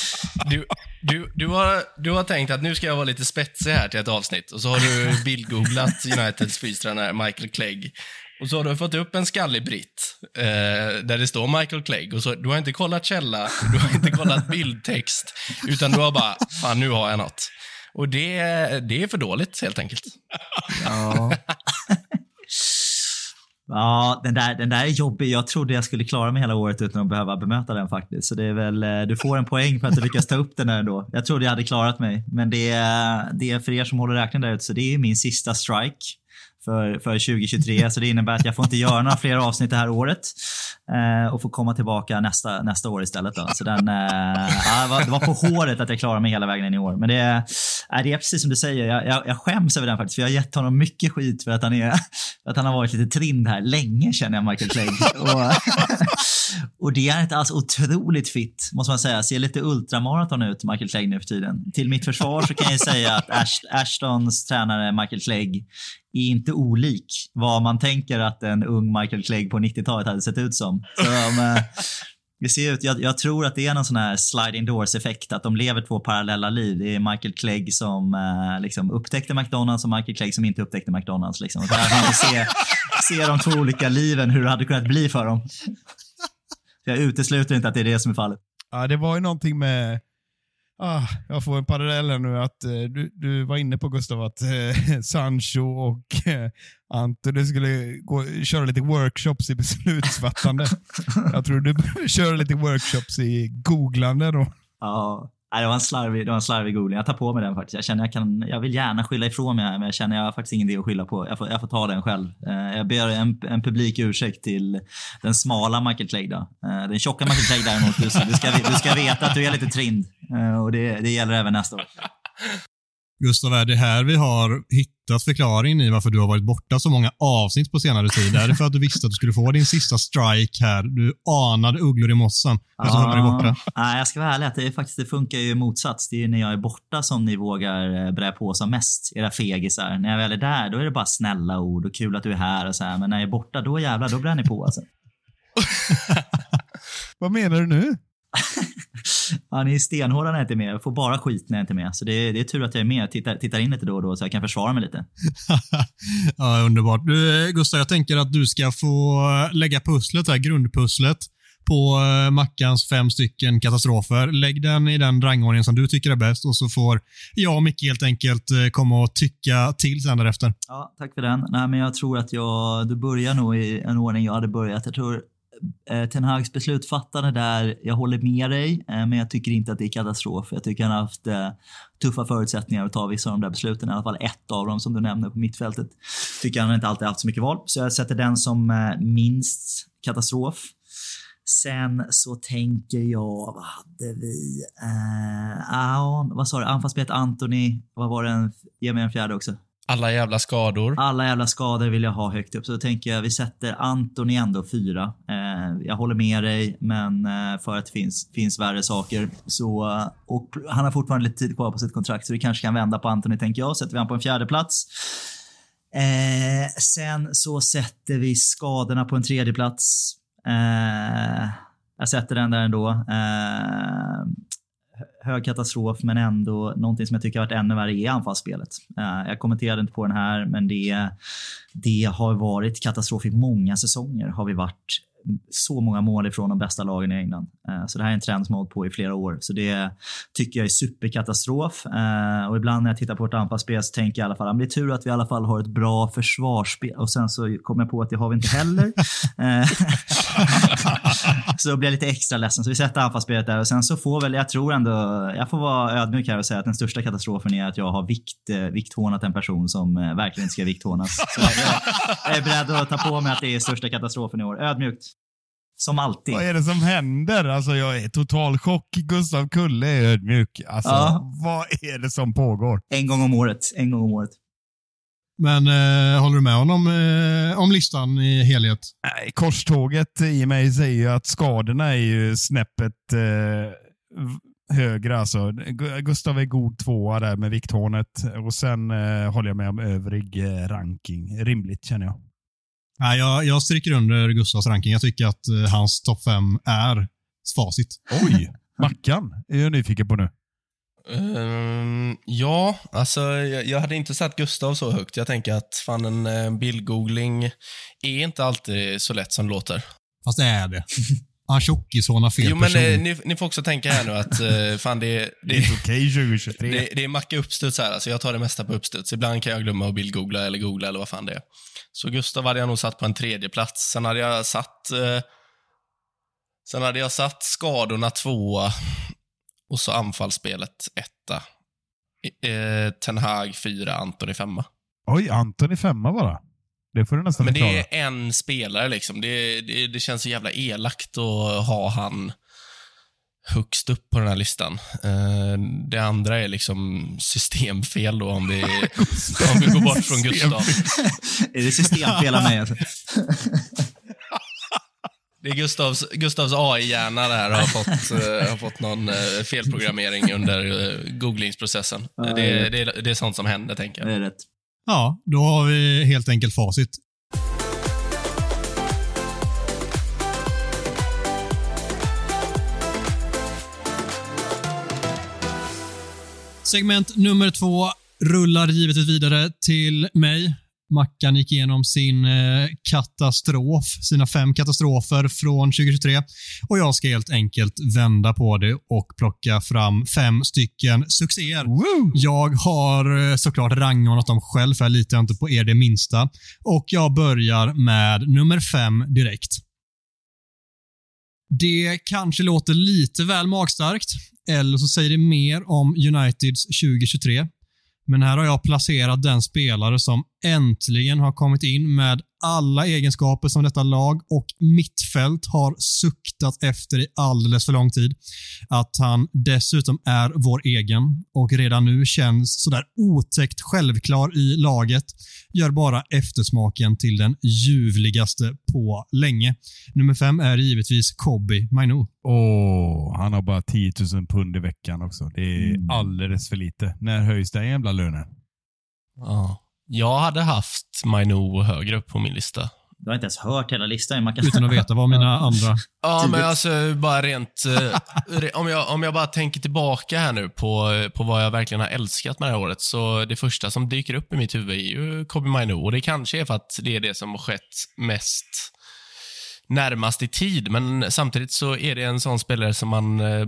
Du, du, du, har, du har tänkt att nu ska jag vara lite spetsig här till ett avsnitt och så har du bildgooglat Uniteds fystränare Michael Clegg. Och så har du fått upp en skallig britt eh, där det står Michael Clegg. Och så, du har inte kollat källa, du har inte kollat bildtext, utan du har bara, fan nu har jag något. Och det, det är för dåligt helt enkelt. Ja. Ja, den där, den där är jobbig. Jag trodde jag skulle klara mig hela året utan att behöva bemöta den faktiskt. Så det är väl, eh, du får en poäng för att du lyckas ta upp den där ändå. Jag trodde jag hade klarat mig. Men det är, det är för er som håller räkning där ute, så det är min sista strike för, för 2023. Så det innebär att jag får inte göra några fler avsnitt det här året. Eh, och får komma tillbaka nästa, nästa år istället. Då. Så den, eh, ja, det, var, det var på håret att jag klarade mig hela vägen in i år. Men det, är- det är precis som du säger. Jag, jag, jag skäms över den faktiskt. För jag har gett honom mycket skit för att han, är, för att han har varit lite trind här länge känner jag Michael Clegg. Och, det är inte alls otroligt fit, måste man säga. Ser lite ultramaraton ut, Michael Clegg nu för tiden. Till mitt försvar så kan jag säga att Ashtons tränare Michael Clegg är inte olik vad man tänker att en ung Michael Clegg på 90-talet hade sett ut som. Så, um, det ser ut, jag, jag, tror att det är någon sån här sliding doors effekt, att de lever två parallella liv. Det är Michael Clegg som eh, liksom upptäckte McDonalds och Michael Clegg som inte upptäckte McDonalds. Liksom. Och där kan man se, se de två olika liven, hur det hade kunnat bli för dem. Jag utesluter inte att det är det som är fallet. Ja, det var ju någonting med Ah, jag får en parallell här nu att eh, du, du var inne på Gustav att eh, Sancho och eh, Antoni skulle gå, köra lite workshops i beslutsfattande. jag tror du behöver köra lite workshops i googlande då. Ja, Nej, det var en slarvig, det var en slarvig googling. Jag tar på mig den faktiskt. Jag känner jag kan, jag vill gärna skylla ifrån mig, men jag känner jag har faktiskt ingen idé att skylla på. Jag får, jag får ta den själv. Eh, jag ber en, en publik ursäkt till den smala Michael Clegg då. Eh, den tjocka Michael Clegg däremot, du, du, ska, du ska veta att du är lite trind. Eh, och det, det gäller även nästa år. Gustav, är det här vi har hittat förklaringen i varför du har varit borta så många avsnitt på senare tid? Är det för att du visste att du skulle få din sista strike här? Du anade ugglor i ja, du var borta. Nej, jag ska vara ärlig. Att det, faktiskt, det funkar ju motsats. Det är när jag är borta som ni vågar eh, brä på som mest, era fegisar. När jag väl är där, då är det bara snälla ord och kul att du är här och så här. Men när jag är borta, då jävlar, då bränner ni på alltså. Vad menar du nu? ja, ni är stenhårda när jag inte är med. Jag får bara skit när jag inte är med. Så det är, det är tur att jag är med. Jag tittar, tittar in lite då och då så jag kan försvara mig lite. ja, underbart. Du, Gustav, jag tänker att du ska få lägga pusslet, här, grundpusslet på uh, Mackans fem stycken katastrofer. Lägg den i den rangordning som du tycker är bäst och så får jag och Micke helt enkelt komma och tycka till sen därefter. Ja, tack för den. Nej, men jag tror att jag, du börjar nog i en ordning jag hade börjat. Jag tror eh, Eh, Ten Hags beslutsfattande där, jag håller med dig, eh, men jag tycker inte att det är katastrof. Jag tycker han har haft eh, tuffa förutsättningar att ta vissa av de där besluten, i alla fall ett av dem som du nämnde på mittfältet. Tycker han inte alltid haft så mycket val, så jag sätter den som minst katastrof. Sen så tänker jag, vad hade vi? Eh, ah, vad sa du? Anfallsspelet Anthony. Vad var det? Ge mig en fjärde också. Alla jävla skador. Alla jävla skador vill jag ha högt upp. Så då tänker jag vi sätter Antoni ändå fyra. Eh, jag håller med dig, men eh, för att det finns, finns värre saker. Så, och han har fortfarande lite tid kvar på sitt kontrakt, så vi kanske kan vända på Antoni, tänker jag. Sätter vi han på en fjärde plats. Eh, sen så sätter vi skadorna på en tredje plats. Eh, jag sätter den där ändå. Eh, Hög katastrof, men ändå någonting som jag tycker har varit ännu värre är anfallsspelet. Eh, jag kommenterade inte på den här, men det, det har varit katastrof i många säsonger. Har vi varit så många mål ifrån de bästa lagen i England. Eh, så det här är en trend som har hållit på i flera år. Så det tycker jag är superkatastrof. Eh, och ibland när jag tittar på vårt anfallsspel så tänker jag i alla fall att det är tur att vi i alla fall har ett bra försvarsspel. Och sen så kommer jag på att det har vi inte heller. Eh, så då blir jag lite extra ledsen. Så vi sätter anfallsspelet där och sen så får väl, jag tror ändå, jag får vara ödmjuk här och säga att den största katastrofen är att jag har vikt, eh, vikthånat en person som eh, verkligen inte ska vikthånas. Så jag, jag är beredd att ta på mig att det är största katastrofen i år. Ödmjukt. Som alltid. Vad är det som händer? Alltså jag är total chock. Gustav Kulle är ödmjuk. Alltså, ja. vad är det som pågår? En gång om året. En gång om året. Men eh, håller du med honom eh, om listan i helhet? Nej, korståget i mig säger ju att skadorna är ju snäppet eh, högre. Alltså. Gustav är god tvåa där med vikthånet och sen eh, håller jag med om övrig eh, ranking. Rimligt känner jag. Nej, jag, jag stryker under Gustavs ranking. Jag tycker att eh, hans topp fem är facit. Oj! Mackan är jag nyfiken på nu. Um, ja, alltså jag, jag, hade inte satt Gustav så högt. Jag tänker att fan en uh, bildgoogling är inte alltid så lätt som det låter. Fast det är det. Han tjockishån har fel jo, men, person. Ni, ni, får också tänka här nu att uh, fan det, det, det är inte okej okay, 2023. Det, det är macka uppstuds här. Alltså jag tar det mesta på uppstuds. Ibland kan jag glömma att bildgoogla eller googla eller vad fan det är. Så Gustav hade jag nog satt på en tredje plats. Sen hade jag satt uh, Sen hade jag satt skadorna tvåa och så anfallsspelet etta. Eh, Ten Hag fyra, Antoni femma. Oj, Antoni femma bara? Det får du nästan Men det är en spelare liksom. Det, det, det, känns så jävla elakt att ha han högst upp på den här listan. Uh, det andra är liksom systemfel då om vi, om vi går bort från Gustav. är det systemfel av mig alltså? Det är Gustavs, Gustavs AI-hjärna där har fått, eh, har fått någon eh, felprogrammering under eh, googlingsprocessen. Ja, det, ja. det, det är sånt som händer, tänker Det jag. är rätt. Ja, då har vi helt enkelt facit. Segment nummer två rullar givetvis vidare till mig. Mackan gick igenom sin eh, katastrof, sina fem katastrofer från 2023 och jag ska helt enkelt vända på det och plocka fram fem stycken succéer. Jag har eh, såklart rangordnat dem själv, för jag litar inte på er det minsta. Och jag börjar med nummer fem direkt. Det kanske låter lite väl magstarkt, eller så säger det mer om Uniteds 2023. Men här har jag placerat den spelare som äntligen har kommit in med alla egenskaper som detta lag och mittfält har suktat efter i alldeles för lång tid. Att han dessutom är vår egen och redan nu känns sådär otäckt självklar i laget gör bara eftersmaken till den ljuvligaste på länge. Nummer fem är givetvis Kobi Mainu. Åh, han har bara 10 000 pund i veckan också. Det är Mm. alldeles för lite. När höjs den jävla lönen? Ja. Jag hade haft Maino högre upp på min lista. Du har inte ens hört hela listan. Man kan... Utan att veta vad mina andra... Ja, Tidigt. men alltså bara rent... eh, om, jag, om jag bara tänker tillbaka här nu på, på vad jag verkligen har älskat med det här året, så det första som dyker upp i mitt huvud är ju Kobe Mainu. Och det kanske är för att det är det som har skett mest närmast i tid, men samtidigt så är det en sån spelare som man eh,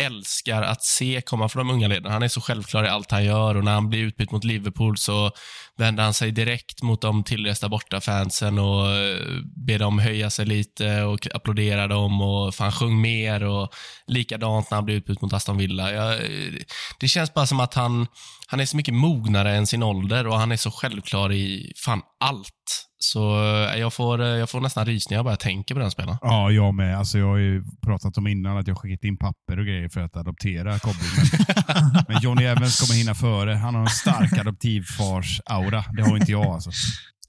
älskar att se komma från de unga ledarna. Han är så självklar i allt han gör och när han blir utbytt mot Liverpool så vänder han sig direkt mot de tillresta bortafansen och eh, ber dem höja sig lite och applådera dem och fan sjung mer och likadant när han blir utbytt mot Aston Villa. Jag, eh, det känns bara som att han, han är så mycket mognare än sin ålder och han är så självklar i fan allt. Så eh, jag får, eh, jag får nästan rysningar bara jag tänker på den spelaren. Ja, jag med. Alltså, jag har ju pratat om innan att jag skickat in papper och grejer för att adoptera Kobbe. Men, men Johnny Evans kommer hinna före. Han har en stark adoptivfars-aura. Det har inte jag alltså.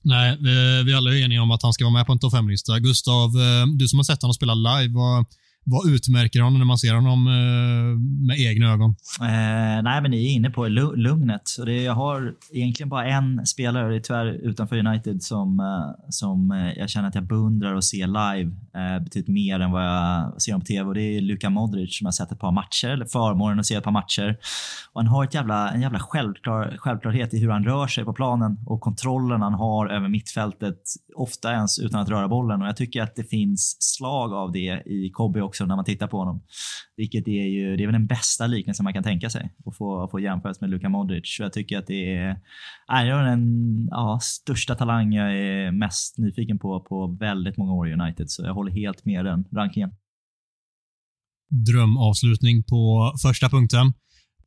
Nej, vi, vi alla är eniga om att han ska vara med på en topp 5-lista. Gustav, eh, du som har sett honom spela live, vad, vad utmärker honom när man ser honom eh, med egna ögon? Eh, nej, men ni är inne på lugnet. Så det, jag har egentligen bara en spelare, det är tyvärr utanför United, som, eh, som eh, jag känner att jag beundrar och ser live eh, betydligt mer än vad jag ser på TV. Och det är Luka Modric som jag har sett ett par matcher, eller förmånen att se ett par matcher. Och han har ett jävla, en jävla självklar, självklarhet i hur han rör sig på planen och kontrollen han har över mittfältet, ofta ens utan att röra bollen. Och jag tycker att det finns slag av det i Kobbe också när man tittar på honom. Vilket är ju, det är väl den bästa liknelsen man kan tänka sig. Att få, få jämföras med Luka Modric. Så jag tycker att det är, är den ja, största talang jag är mest nyfiken på på väldigt många år i United. Så jag håller helt med den rankingen. Drömavslutning på första punkten.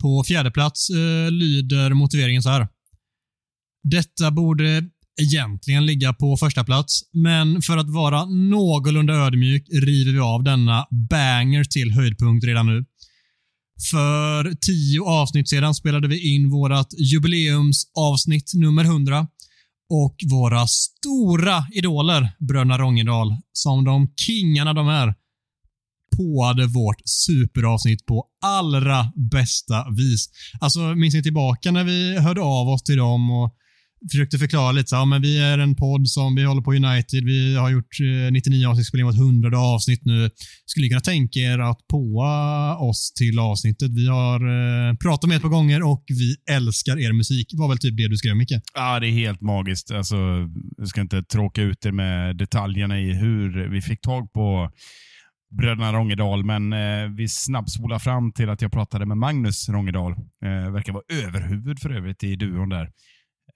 På fjärde plats eh, lyder motiveringen så här. Detta borde egentligen ligga på första plats, men för att vara någorlunda ödmjuk river vi av denna banger till höjdpunkt redan nu. För tio avsnitt sedan spelade vi in vårt jubileumsavsnitt nummer 100 och våra stora idoler, bröderna Rongedal, som de kingarna de är, påade vårt superavsnitt på allra bästa vis. Alltså, minns ni tillbaka när vi hörde av oss till dem och försökte förklara lite så ja, men vi är en podd som vi håller på United. Vi har gjort eh, 99 avsnitt, spelat in vårt 100 avsnitt nu. Skulle ni kunna tänka er att påa oss till avsnittet? Vi har eh, pratat med er ett par gånger och vi älskar er musik. Det var väl typ det du skrev, Micke? Ja, det är helt magiskt. Alltså, jag ska inte tråka ut er med detaljerna i hur vi fick tag på bröderna Rongedal, men eh, vi snabbspolar fram till att jag pratade med Magnus Rongedal. Eh, verkar vara överhuvud för övrigt i duon där.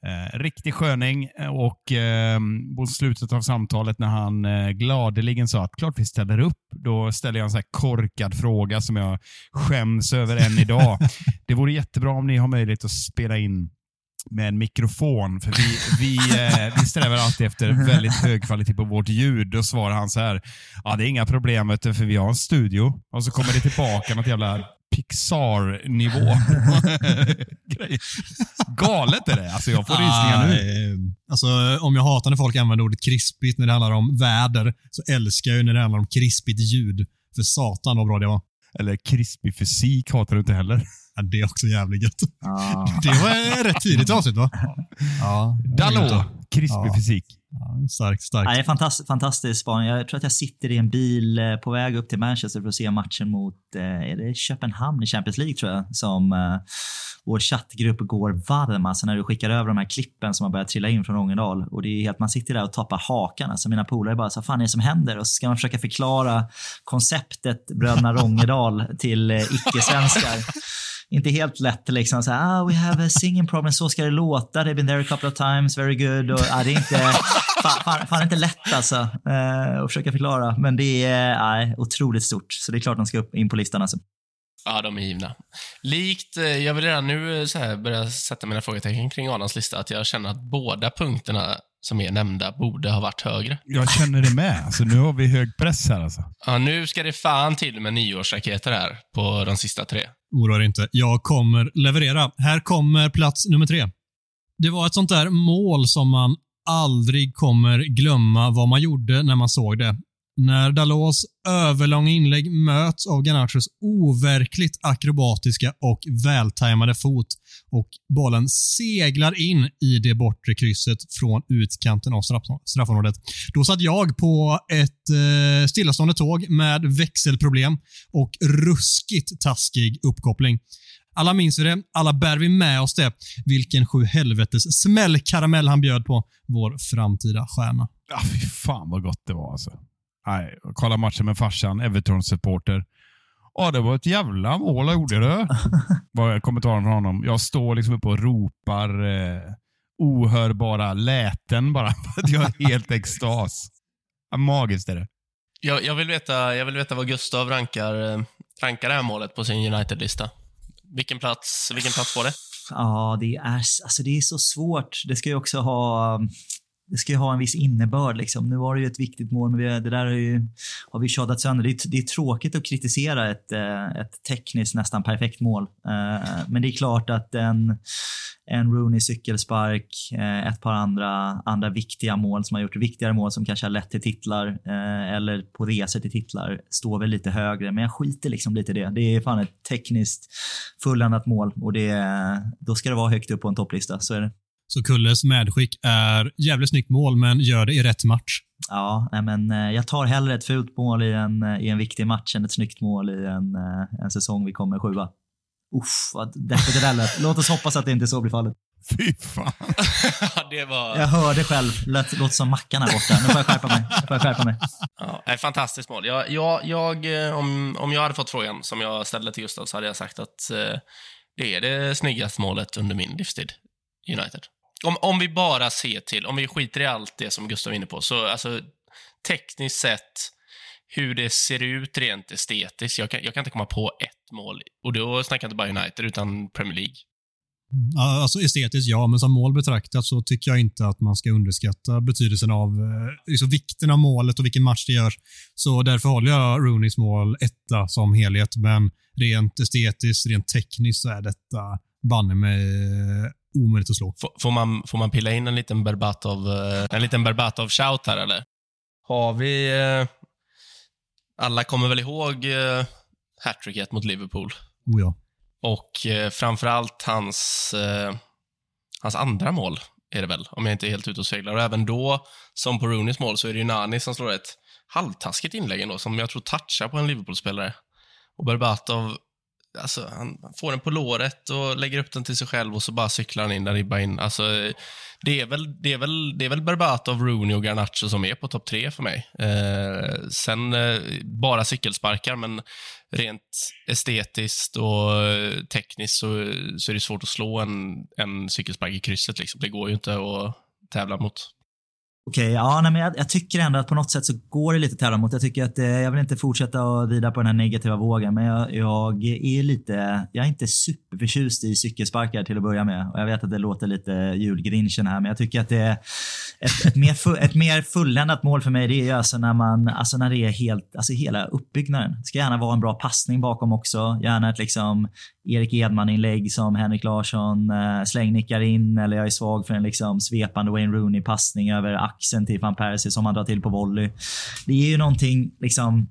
Eh, riktig sköning eh, och eh, mot slutet av samtalet när han eh, gladeligen sa att klart vi ställer upp, då ställer jag en så korkad fråga som jag skäms över än idag. Det vore jättebra om ni har möjlighet att spela in med en mikrofon, för vi, vi, eh, vi strävar alltid efter väldigt hög kvalitet på vårt ljud. Då svarar han så här, ja det är inga problem för vi har en studio. Och så kommer det tillbaka något jävla Pixar-nivå. Galet är det. Alltså jag får rysningar nu. eh, Alltså, om jag hatar när folk använder ordet krispigt när det handlar om väder, så älskar jag när det handlar om krispigt ljud. För satan vad bra det var. Eller krispig fysik hatar du inte heller. Ja, det är också jävligt gött. Ah. Det var rätt tidigt avsnitt va? Ja. Dalå! Krispig Ja. fysik. Ja, starkt, Ja, det är fantastisk, fantastisk spaning. Jag tror att jag sitter i en bil eh, på väg upp till Manchester för att se matchen mot eh, är det Köpenhamn i Champions League tror jag. Som eh, vår chattgrupp går varm alltså när du skickar över de här klippen som har börjat trilla in från Ångedal. Och det är helt, man sitter där och tappar hakan. Alltså mina polare bara så vad fan är det som händer? Och så ska man försöka förklara konceptet Bröderna Rångedal till icke-svenskar. inte helt lätt liksom så här, ah, we have a singing problem, så ska det låta, they've been there a couple of times, very good. Och, ah, det är inte, fan, fan, fan inte lätt alltså eh, att försöka förklara. Men det är eh, otroligt stort, så det är klart de ska upp in på listan alltså. Ja, de är givna. Likt, eh, jag vill redan nu eh, så här börja sätta mina frågetecken kring Adams lista, att jag känner att båda punkterna som är nämnda borde ha varit högre. Jag känner det med. Alltså, nu har vi hög press här alltså. Ja, nu ska det fan till med nyårsraketer här på de sista tre. Oroa dig inte. Jag kommer leverera. Här kommer plats nummer tre. Det var ett sånt där mål som man aldrig kommer glömma vad man gjorde när man såg det. När Dalos överlånga inlägg möts av Garnachos overkligt akrobatiska och vältajmade fot och bollen seglar in i det bortre krysset från utkanten av straffområdet. Då satt jag på ett eh, stillastående tåg med växelproblem och ruskigt taskig uppkoppling. Alla minns vi det, alla bär vi med oss det. Vilken sju helvetes smällkaramell han bjöd på, vår framtida stjärna. Ja, fy fan vad gott det var alltså. Nej, jag kollade matchen med farsan, Everton-supporter. Ja, det var ett jävla mål jag gjorde det. var kommentaren från honom. Jag står liksom uppe och ropar eh, ohörbara läten bara för att jag är helt extas. Ja, magiskt är det. Jag, jag, vill veta, jag vill veta vad Gustav rankar, eh, rankar det här målet på sin United-lista. Vilken plats, vilken plats får det? Ja, det är, alltså det är så svårt. Det ska ju också ha det ska ju ha en viss innebörd. Liksom. Nu var det ju ett viktigt mål, men vi, det där har, ju, har vi tjatat sönder. Det är, det är tråkigt att kritisera ett, eh, ett tekniskt nästan perfekt mål. Eh, men det är klart att en, en Rooney cykelspark, eh, ett par andra, andra viktiga mål som har gjort viktigare mål som kanske har lett till titlar eller på resor till titlar står väl lite högre. Men jag skiter liksom lite i det. Det är fan ett tekniskt fulländat mål och det, då ska det vara högt upp på en topplista. Så är det. Så Kulles medskick är jävligt snyggt mål, men gör det i rätt match. Ja, nej men eh, jag tar hellre ett fult mål i en, i en viktig match än ett snyggt mål i en, eh, en säsong vi kommer sjua. Uff, vad deppigt det där lät. Låt oss hoppas att det inte så blir fallet. Fy fan. det var... Jag hörde själv, lät, låt som Mackan här borta. Nu får jag skärpa mig. Nu får jag skärpa mig. Ja, ett fantastiskt mål. Jag, jag, jag, eh, om, om jag hade fått frågan som jag ställde till Gustav så hade jag sagt att eh, det är det snyggaste målet under min livstid i United. Om, om vi bara ser till, om vi skiter i allt det som Gustav är inne på, så alltså tekniskt sett hur det ser ut rent estetiskt. Jag kan, jag kan inte komma på ett mål. Och då snackar jag inte bara United, utan Premier League. Ja, Alltså estetiskt ja, men som mål betraktat så tycker jag inte att man ska underskatta betydelsen av eh, liksom vikten av målet och vilken match det görs. Så därför håller jag Rooneys mål etta som helhet, men rent estetiskt, rent tekniskt så är detta banne mig eh, omöjligt att slå. Får, får, man, får man pilla in en liten Berbatov, eh, en liten Berbatov-shout här eller? Har vi... Eh, alla kommer väl ihåg eh, hattricket mot Liverpool? Oh ja. Och eh, framförallt hans, eh, hans andra mål är det väl, om jag inte är helt ute och seglar. Och även då, som på Rooneys mål, så är det ju Nani som slår ett halvtaskigt inlägg ändå, som jag tror touchar på en Liverpool-spelare. Och Berbatov, alltså, han får den på låret och lägger upp den till sig själv och så bara cyklar han in den ribba in. Alltså, det är väl, det är väl, det är väl Berbatov, Rooney och Garnacho som är på topp tre för mig. Eh, sen eh, bara cykelsparkar, men rent estetiskt och eh, tekniskt så, så är det svårt att slå en, en cykelspark i krysset. Liksom. Det går ju inte att tävla mot. Okej, ja, nej, men jag, jag, tycker ändå att på något sätt så går det lite tävla mot. Jag tycker att eh, jag vill inte fortsätta att rida på den här negativa vågen, men jag, jag, är lite, jag är inte superförtjust i cykelsparkar till att börja med. Och jag vet att det låter lite julgrinchen här, men jag tycker att det ett, ett, mer fu, ett mer fulländat mål för mig det är ju alltså när, man, alltså när det är helt, alltså hela uppbyggnaden. Det ska gärna vara en bra passning bakom också. Gärna ett liksom Erik Edman-inlägg som Henrik Larsson eh, slängnickar in eller jag är svag för en liksom svepande Wayne Rooney-passning över axeln till van Persie som han drar till på volley. Det är ju någonting liksom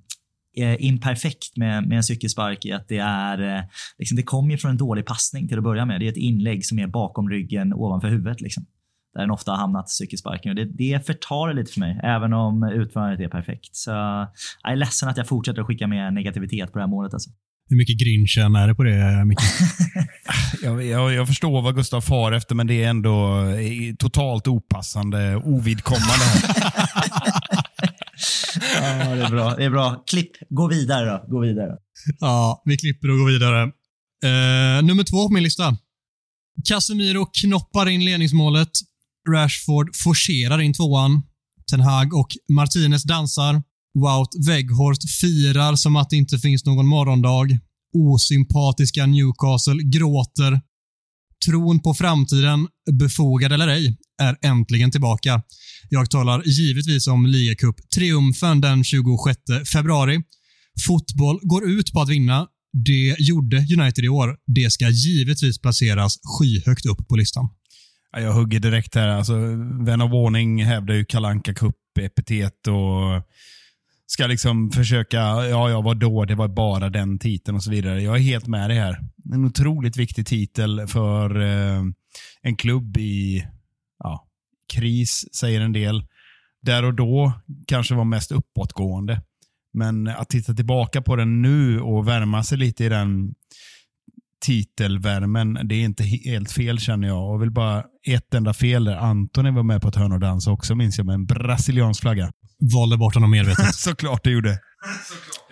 eh, imperfekt med, med en cykelspark i att det är eh, liksom, det kommer ju från en dålig passning till att börja med. Det är ett inlägg som är bakom ryggen ovanför huvudet. Liksom där den ofta har hamnat cykelsparken. Och det, det förtar det lite för mig, även om utförandet är perfekt. Så jag är ledsen att jag fortsätter att skicka med negativitet på det här målet. Alltså. Hur mycket grinchen är det på det, Micke? jag, jag, jag, förstår vad Gustav far efter, men det är ändå totalt opassande, ovidkommande. ja, det är bra. Det är bra. Klipp. Gå vidare då. Gå vidare. Ja, vi klipper och går vidare. Uh, nummer två på min lista. Casemiro knoppar in ledningsmålet Rashford forcerar in tvåan. Ten Hag och Martinez dansar. Wout Weghorst firar som att det inte finns någon morgondag. Osympatiska Newcastle gråter. Tron på framtiden, befogad eller ej, är äntligen tillbaka. Jag talar givetvis om ligacup-triumfen den 26 februari. Fotboll går ut på att vinna. Det gjorde United i år. Det ska givetvis placeras skyhögt upp på listan. Jag hugger direkt här. Alltså, vän av ordning hävdar ju Kalanka Cup-epitet och ska liksom försöka, ja, ja, vadå, det var bara den titeln och så vidare. Jag är helt med dig här. En otroligt viktig titel för eh, en klubb i ja, kris, säger en del. Där och då kanske var mest uppåtgående. Men att titta tillbaka på den nu och värma sig lite i den titelvärmen. Det är inte helt fel känner jag. Och vill bara ett enda fel där. Antoni var med på ett hörn och dans också minns jag med en brasiliansk flagga. Valde bort honom medvetet. Såklart det gjorde.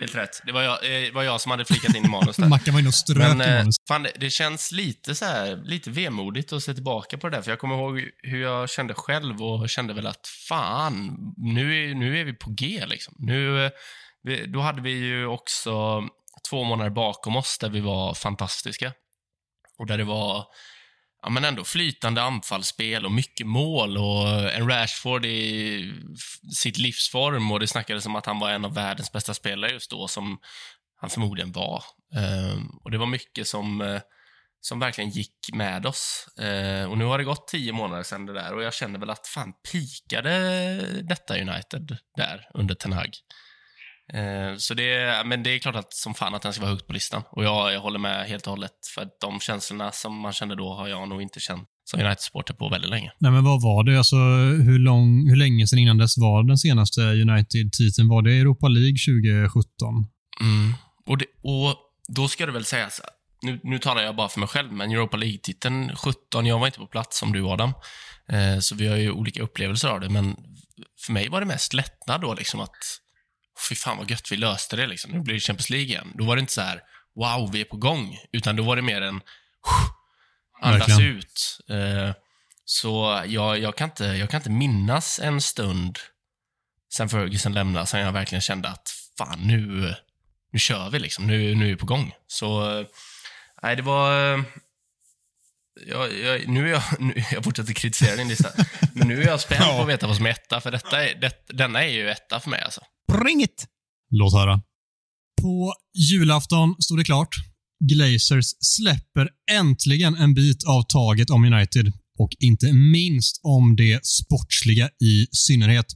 Helt rätt. Det var jag, eh, var jag som hade flikat in i manus där. Mackan var inne och strök Men, i eh, manus. Fan, det, det, känns lite så här, lite vemodigt att se tillbaka på det där. För jag kommer ihåg hur jag kände själv och kände väl att fan, nu är, nu är vi på G liksom. Nu, eh, då hade vi ju också två månader bakom oss där vi var fantastiska. Och där det var ja, men ändå flytande anfallsspel och mycket mål och en Rashford i sitt livsform och det snackades om att han var en av världens bästa spelare just då, som han förmodligen var. Ehm, och det var mycket som, eh, som verkligen gick med oss. Ehm, och nu har det gått tio månader sedan det där och jag känner väl att fan pikade detta United där under Ten Hag. Eh, så det, men det är klart att som fan att den ska vara högt på listan. Och jag, jag håller med helt och hållet. För att de känslorna som man kände då har jag nog inte känt som United-supporter på väldigt länge. Nej, men vad var det? Alltså, hur, lång, hur länge sedan innan dess var den senaste United-titeln? Var det Europa League 2017? Mm. Och, det, och då ska det väl sägas, nu, nu talar jag bara för mig själv, men Europa League-titeln 17, jag var inte på plats som du Adam. Eh, så vi har ju olika upplevelser av det, men för mig var det mest lättnad då liksom att fy fan vad gött vi löste det liksom. Nu blir det Champions League igen. Då var det inte så här, wow, vi är på gång. Utan då var det mer en, andas Verkligen. ut. Uh, så jag, jag, kan inte, jag kan inte minnas en stund sen Ferguson lämnade, sen jag verkligen kände att fan, nu, nu kör vi liksom. Nu, nu är vi på gång. Så, nej, det var... Jag, jag, nu är jag, nu, jag fortsätter kritisera din lista, men nu är jag spänd på att veta vad som är etta, för detta är, det, denna är ju etta för mig alltså. Bring it! Låt höra. På julafton stod det klart. Glazers släpper äntligen en bit av taget om United och inte minst om det sportsliga i synnerhet.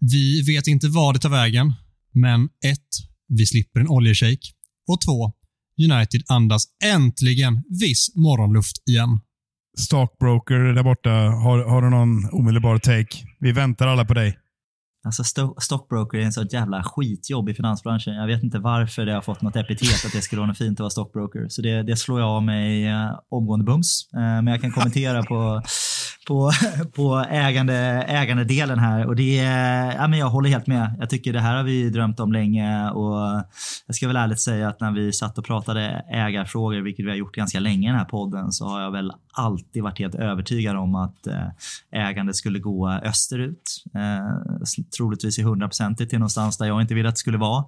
Vi vet inte vad det tar vägen, men ett, Vi slipper en oljeshake och två, United andas äntligen viss morgonluft igen. Stockbroker där borta, har, har du någon omedelbar take? Vi väntar alla på dig. Alltså st stockbroker är en så jävla skitjobb i finansbranschen. Jag vet inte varför det har fått något epitet att det skulle vara något fint att vara stockbroker. Så det, det slår jag av mig eh, omgående bums. Eh, men jag kan kommentera på, på, på ägande, ägandedelen här. Och det, ja, men jag håller helt med. Jag tycker det här har vi drömt om länge. Och jag ska väl ärligt säga att när vi satt och pratade ägarfrågor, vilket vi har gjort ganska länge i den här podden, så har jag väl alltid varit helt övertygad om att eh, ägandet skulle gå österut. Eh, troligtvis i hundraprocentigt till någonstans där jag inte ville att det skulle vara.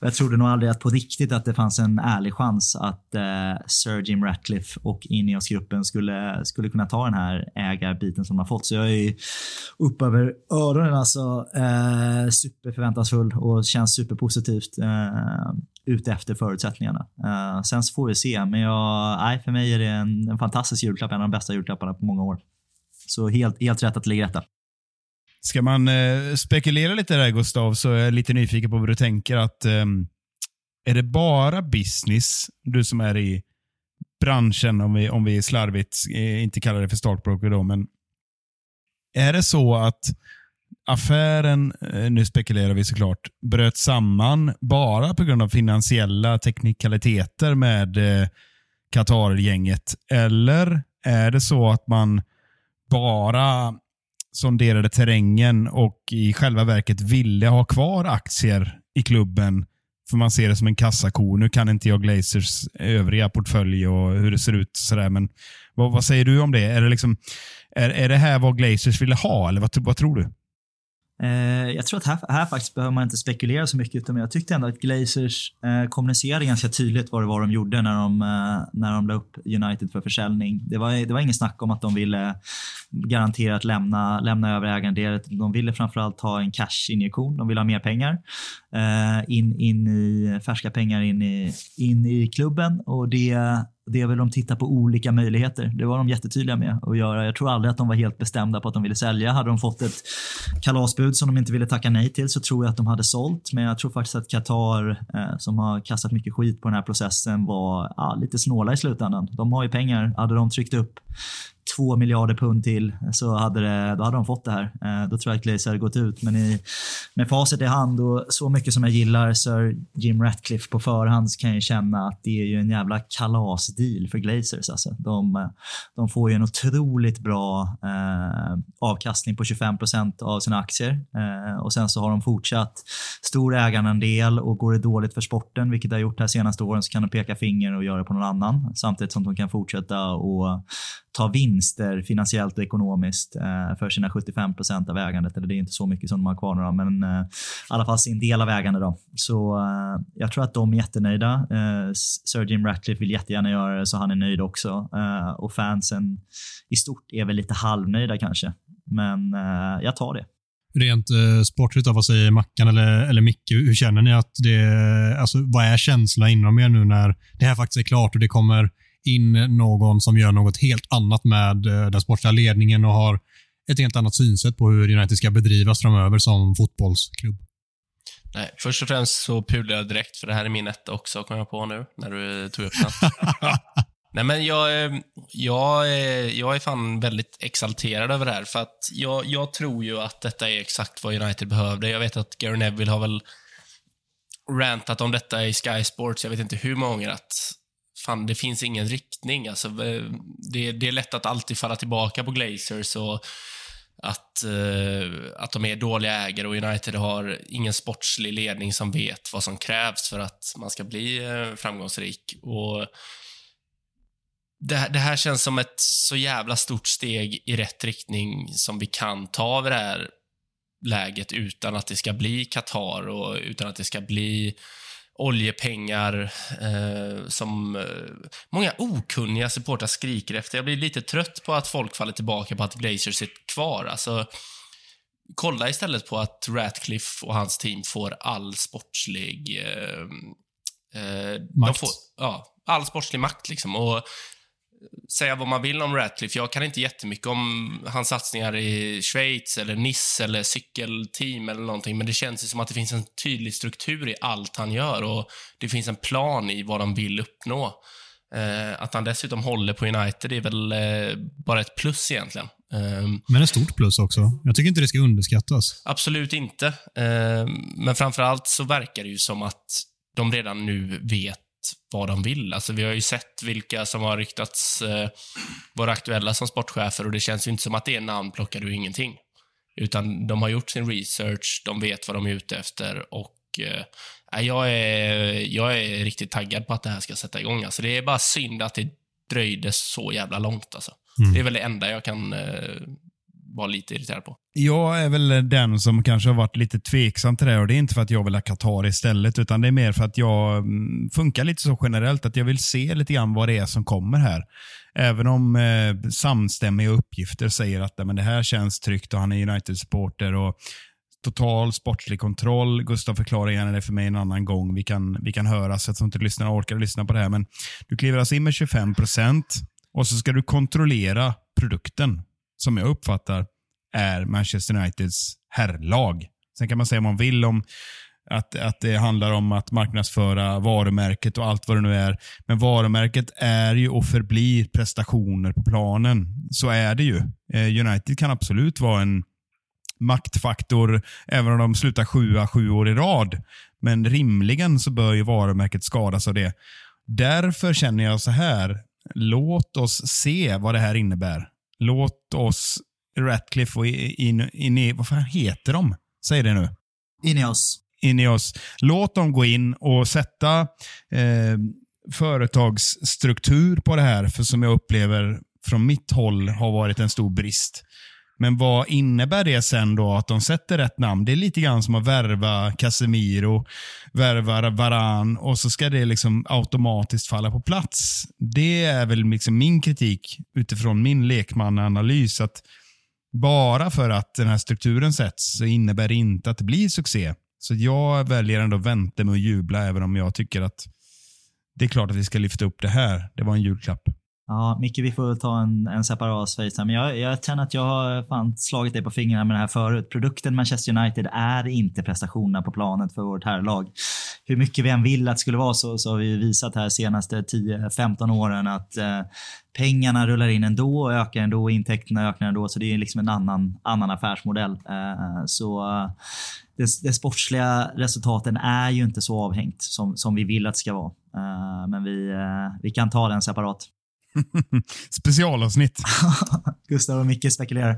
Och jag trodde nog aldrig att på riktigt att det fanns en ärlig chans att eh, Sir Jim Ratcliffe och Ineos-gruppen skulle, skulle kunna ta den här ägandet biten som de har fått. Så jag är upp över öronen alltså. Eh, superförväntansfull och känns superpositivt eh, ute efter förutsättningarna. Eh, sen så får vi se, men jag, nej, för mig är det en, en fantastisk julklapp, en av de bästa julklapparna på många år. Så helt, helt rätt att lägga detta. Ska man eh, spekulera lite där Gustav, så är jag lite nyfiken på vad du tänker. att eh, Är det bara business, du som är i branschen, om vi, om vi slarvigt eh, inte kallar det för startbroker då, men är det så att affären, eh, nu spekulerar vi såklart, bröt samman bara på grund av finansiella teknikaliteter med eh, Qatar-gänget? Eller är det så att man bara sonderade terrängen och i själva verket ville ha kvar aktier i klubben för man ser det som en kassako. Nu kan inte jag Glazers övriga portfölj och hur det ser ut. Sådär, men vad, vad säger du om det? Är det, liksom, är, är det här vad Glazers ville ha, eller vad, vad tror du? Eh, jag tror att här, här faktiskt behöver man inte spekulera så mycket, utan jag tyckte ändå att Glazers eh, kommunicerade ganska tydligt vad det var de gjorde när de, eh, när de la upp United för försäljning. Det var, det var ingen snack om att de ville garanterat lämna, lämna över ägandet. De ville framförallt ha en cash-injektion. De ville ha mer pengar. Eh, in, in i, färska pengar in i, in i klubben och det det är väl de tittar på olika möjligheter. Det var de jättetydliga med att göra. Jag tror aldrig att de var helt bestämda på att de ville sälja. Hade de fått ett kalasbud som de inte ville tacka nej till så tror jag att de hade sålt. Men jag tror faktiskt att Qatar, eh, som har kastat mycket skit på den här processen, var ja, lite snåla i slutändan. De har ju pengar. Hade de tryckt upp två miljarder pund till så hade, det, då hade de fått det här. Eh, då tror jag att Glazer hade gått ut. Men i, med facit i hand och så mycket som jag gillar Sir Jim Ratcliffe på förhand så kan jag känna att det är ju en jävla kalasdeal för Glazers. Alltså. De, de får ju en otroligt bra eh, avkastning på 25% av sina aktier eh, och sen så har de fortsatt stor ägarandel och går det dåligt för sporten, vilket det har gjort de här senaste åren, så kan de peka finger och göra det på någon annan samtidigt som de kan fortsätta och ta vinst vinster finansiellt och ekonomiskt eh, för sina 75 procent av ägandet. Eller det är inte så mycket som de har kvar nu men eh, i alla fall sin del av ägandet. Då. Så eh, jag tror att de är jättenöjda. Eh, Sir Jim Ratcliffe vill jättegärna göra det så han är nöjd också. Eh, och fansen i stort är väl lite halvnöjda kanske. Men eh, jag tar det. Rent eh, sportligt, då, vad säger Mackan eller, eller Micke? Hur känner ni att det... Alltså, vad är känslan inom er nu när det här faktiskt är klart och det kommer in någon som gör något helt annat med eh, den sportsliga ledningen och har ett helt annat synsätt på hur United ska bedrivas framöver som fotbollsklubb. Nej, först och främst så pulade jag direkt, för det här är min etta också, kom jag på nu, när du tog upp den. Nej, men jag, eh, jag, jag är fan väldigt exalterad över det här, för att jag, jag tror ju att detta är exakt vad United behövde. Jag vet att Gary Neville har väl rantat om detta i Sky Sports, jag vet inte hur många gånger, att fan, det finns ingen riktning. Alltså, eh, det, det är lätt att alltid falla tillbaka på Glazers och att, eh, att de är dåliga ägare och United har ingen sportslig ledning som vet vad som krävs för att man ska bli eh, framgångsrik. Och det, det, här känns som ett så jävla stort steg i rätt riktning som vi kan ta av det här läget utan att det ska bli Qatar och utan att det ska bli oljepengar eh, som eh, många okunniga supportrar skriker efter. Jag blir lite trött på att folk faller tillbaka på att Glazers sitter kvar. Alltså, kolla istället på att Ratcliffe och hans team får all sportslig... Eh, eh makt. Får, ja, all sportslig makt liksom. Och säga vad man vill om Ratcliffe. Jag kan inte jättemycket om hans satsningar i Schweiz eller Nice eller cykelteam eller någonting, men det känns som att det finns en tydlig struktur i allt han gör och det finns en plan i vad de vill uppnå. Eh, att han dessutom håller på United är väl eh, bara ett plus egentligen. Eh, men ett stort plus också. Jag tycker inte det ska underskattas. Absolut inte. Ehm, men framförallt så verkar det ju som att de redan nu vet vad de vill. Alltså, vi har ju sett vilka som har ryktats eh, vara aktuella som sportchefer och det känns ju inte som att det är namn plockar du ingenting. Utan de har gjort sin research, de vet vad de är ute efter och eh, jag, är, jag är riktigt taggad på att det här ska sätta igång. Alltså, det är bara synd att det dröjde så jävla långt. Alltså. Mm. Det är väl det enda jag kan eh, var lite irriterad på. Jag är väl den som kanske har varit lite tveksam till det och det är inte för att jag vill ha Qatar istället utan det är mer för att jag mm, funkar lite så generellt att jag vill se lite grann vad det är som kommer här. Även om eh, samstämmiga uppgifter säger att men det här känns tryggt och han är United-supporter och total sportslig kontroll. Gustav förklarar gärna det för mig en annan gång. Vi kan, vi kan höra så att inte lyssnarna orkar lyssna på det här. Men du kliver alltså in med 25 procent och så ska du kontrollera produkten som jag uppfattar är Manchester Uniteds herrlag. Sen kan man säga om man vill om att, att det handlar om att marknadsföra varumärket och allt vad det nu är. Men varumärket är ju och förblir prestationer på planen. Så är det ju. Eh, United kan absolut vara en maktfaktor även om de slutar sjua sju år i rad. Men rimligen så bör ju varumärket skadas av det. Därför känner jag så här. Låt oss se vad det här innebär. Låt oss Ratcliffe och in, in, vad fan heter de? Säg det nu. Ineos. Ineos. Låt dem gå in och sätta eh, företagsstruktur på det här, för som jag upplever från mitt håll har varit en stor brist. Men vad innebär det sen då att de sätter rätt namn? Det är lite grann som att värva Casemiro, värva Varan och så ska det liksom automatiskt falla på plats. Det är väl liksom min kritik utifrån min lekmannaanalys. att bara för att den här strukturen sätts så innebär det inte att det blir succé. Så jag väljer ändå att vänta med att jubla även om jag tycker att det är klart att vi ska lyfta upp det här. Det var en julklapp. Ja, Micke, vi får ta en, en separat space här. Men jag, jag känner att jag har fan slagit dig på fingrarna med det här förut. Produkten Manchester United är inte prestationerna på planet för vårt herrlag. Hur mycket vi än vill att det skulle vara så, så har vi visat här senaste 10-15 åren att eh, pengarna rullar in ändå och ökar ändå, intäkterna ökar ändå. Så det är liksom en annan, annan affärsmodell. Eh, så eh, det, det sportsliga resultaten är ju inte så avhängt som, som vi vill att det ska vara. Eh, men vi, eh, vi kan ta den separat. Specialavsnitt. Gustav och Micke spekulerar.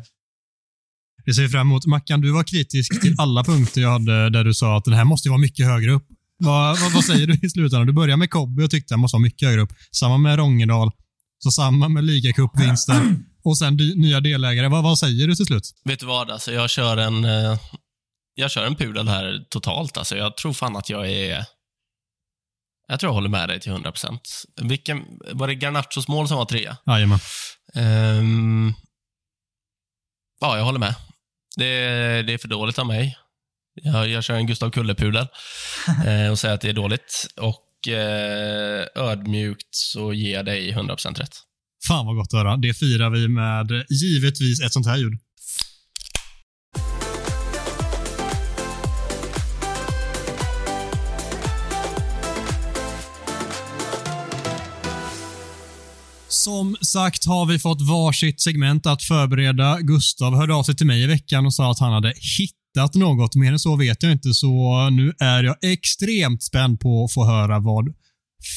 Det ser vi fram emot. Mackan, du var kritisk till alla punkter jag hade där du sa att den här måste vara mycket högre upp. Vad, vad, vad säger du i slutändan? Du börjar med Kobbe och tyckte den måste vara mycket högre upp. Samma med Rongedal. Så samma med ligacupvinsten. Och sen nya delägare. Vad, vad säger du till slut? Vet du vad? Alltså, jag kör en eh, jag kör en pudel här totalt. Alltså, jag tror fan att jag är jag tror jag håller med dig till 100%. Vilken, var det Garnachos mål som var trea? Jajamän. Um, ja, jag håller med. Det, det är för dåligt av mig. Jag, jag kör en Gustav Kulle-pudel eh, och säger att det är dåligt. Och eh, ödmjukt så ger jag dig 100% rätt. Fan vad gott att höra. Det firar vi med givetvis ett sånt här ljud. Som sagt har vi fått varsitt segment att förbereda. Gustav hörde av sig till mig i veckan och sa att han hade hittat något. Mer än så vet jag inte, så nu är jag extremt spänd på att få höra vad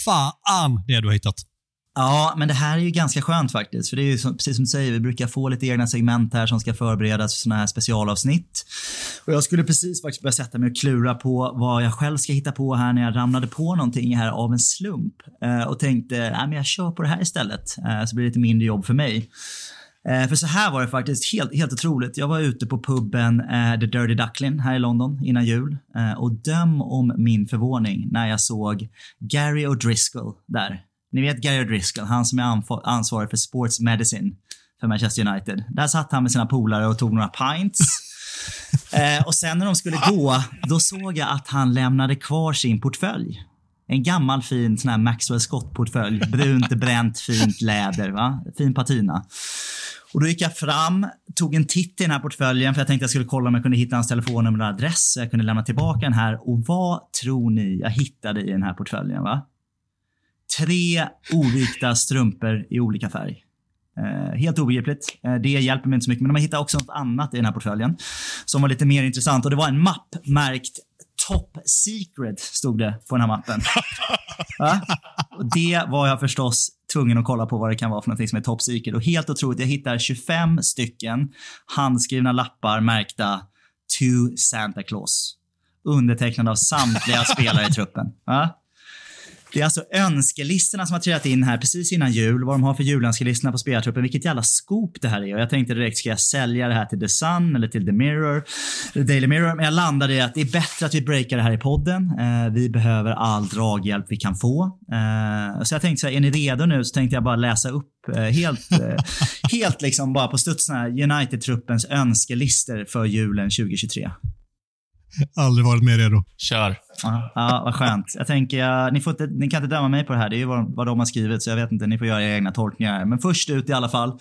fan det är du har hittat. Ja, men det här är ju ganska skönt faktiskt. För det är ju som, precis som du säger, vi brukar få lite egna segment här som ska förberedas för sådana här specialavsnitt. Och jag skulle precis faktiskt börja sätta mig och klura på vad jag själv ska hitta på här när jag ramlade på någonting här av en slump. Eh, och tänkte, nej men jag kör på det här istället. Eh, så blir det lite mindre jobb för mig. Eh, för så här var det faktiskt, helt, helt otroligt. Jag var ute på puben eh, The Dirty Duckling här i London innan jul. Eh, och döm om min förvåning när jag såg Gary O'Driscoll där ni vet Gary Driscoll, han som är ansvarig för sports medicine för Manchester United. Där satt han med sina polare och tog några pints. eh, och sen när de skulle gå, då såg jag att han lämnade kvar sin portfölj. En gammal fin sån här Maxwell Scott-portfölj. Brunt, bränt, fint läder. Va? Fin patina. Och då gick jag fram, tog en titt i den här portföljen för jag tänkte jag skulle kolla om jag kunde hitta hans telefonnummer och adress så jag kunde lämna tillbaka den här. Och vad tror ni jag hittade i den här portföljen? Va? Tre ovikta strumpor i olika färg. Eh, helt obegripligt. Eh, det hjälper mig inte så mycket. Men de hittade också något annat i den här portföljen som var lite mer intressant. Och Det var en mapp märkt Top Secret, stod det på den här mappen. ja? och det var jag förstås tvungen att kolla på vad det kan vara för någonting som är Top Secret. Och helt otroligt, jag hittar 25 stycken handskrivna lappar märkta To Santa Claus. Undertecknade av samtliga spelare i truppen. Ja? Det är alltså önskelistorna som har trillat in här precis innan jul. Vad de har för julönskelistorna på spelartruppen. Vilket jävla scoop det här är. Och jag tänkte direkt, ska jag sälja det här till The Sun eller till The Mirror? Daily Mirror. Men jag landade i att det är bättre att vi breakar det här i podden. Eh, vi behöver all draghjälp vi kan få. Eh, så jag tänkte så här, är ni redo nu? Så tänkte jag bara läsa upp eh, helt, eh, helt liksom bara på studs United-truppens önskelistor för julen 2023. Aldrig varit mer redo. Kör. Ja, ja, vad skönt. Jag tänker, ja, ni, får inte, ni kan inte döma mig på det här. Det är ju vad, vad de har skrivit, så jag vet inte. Ni får göra era egna tolkningar. Men först ut i alla fall.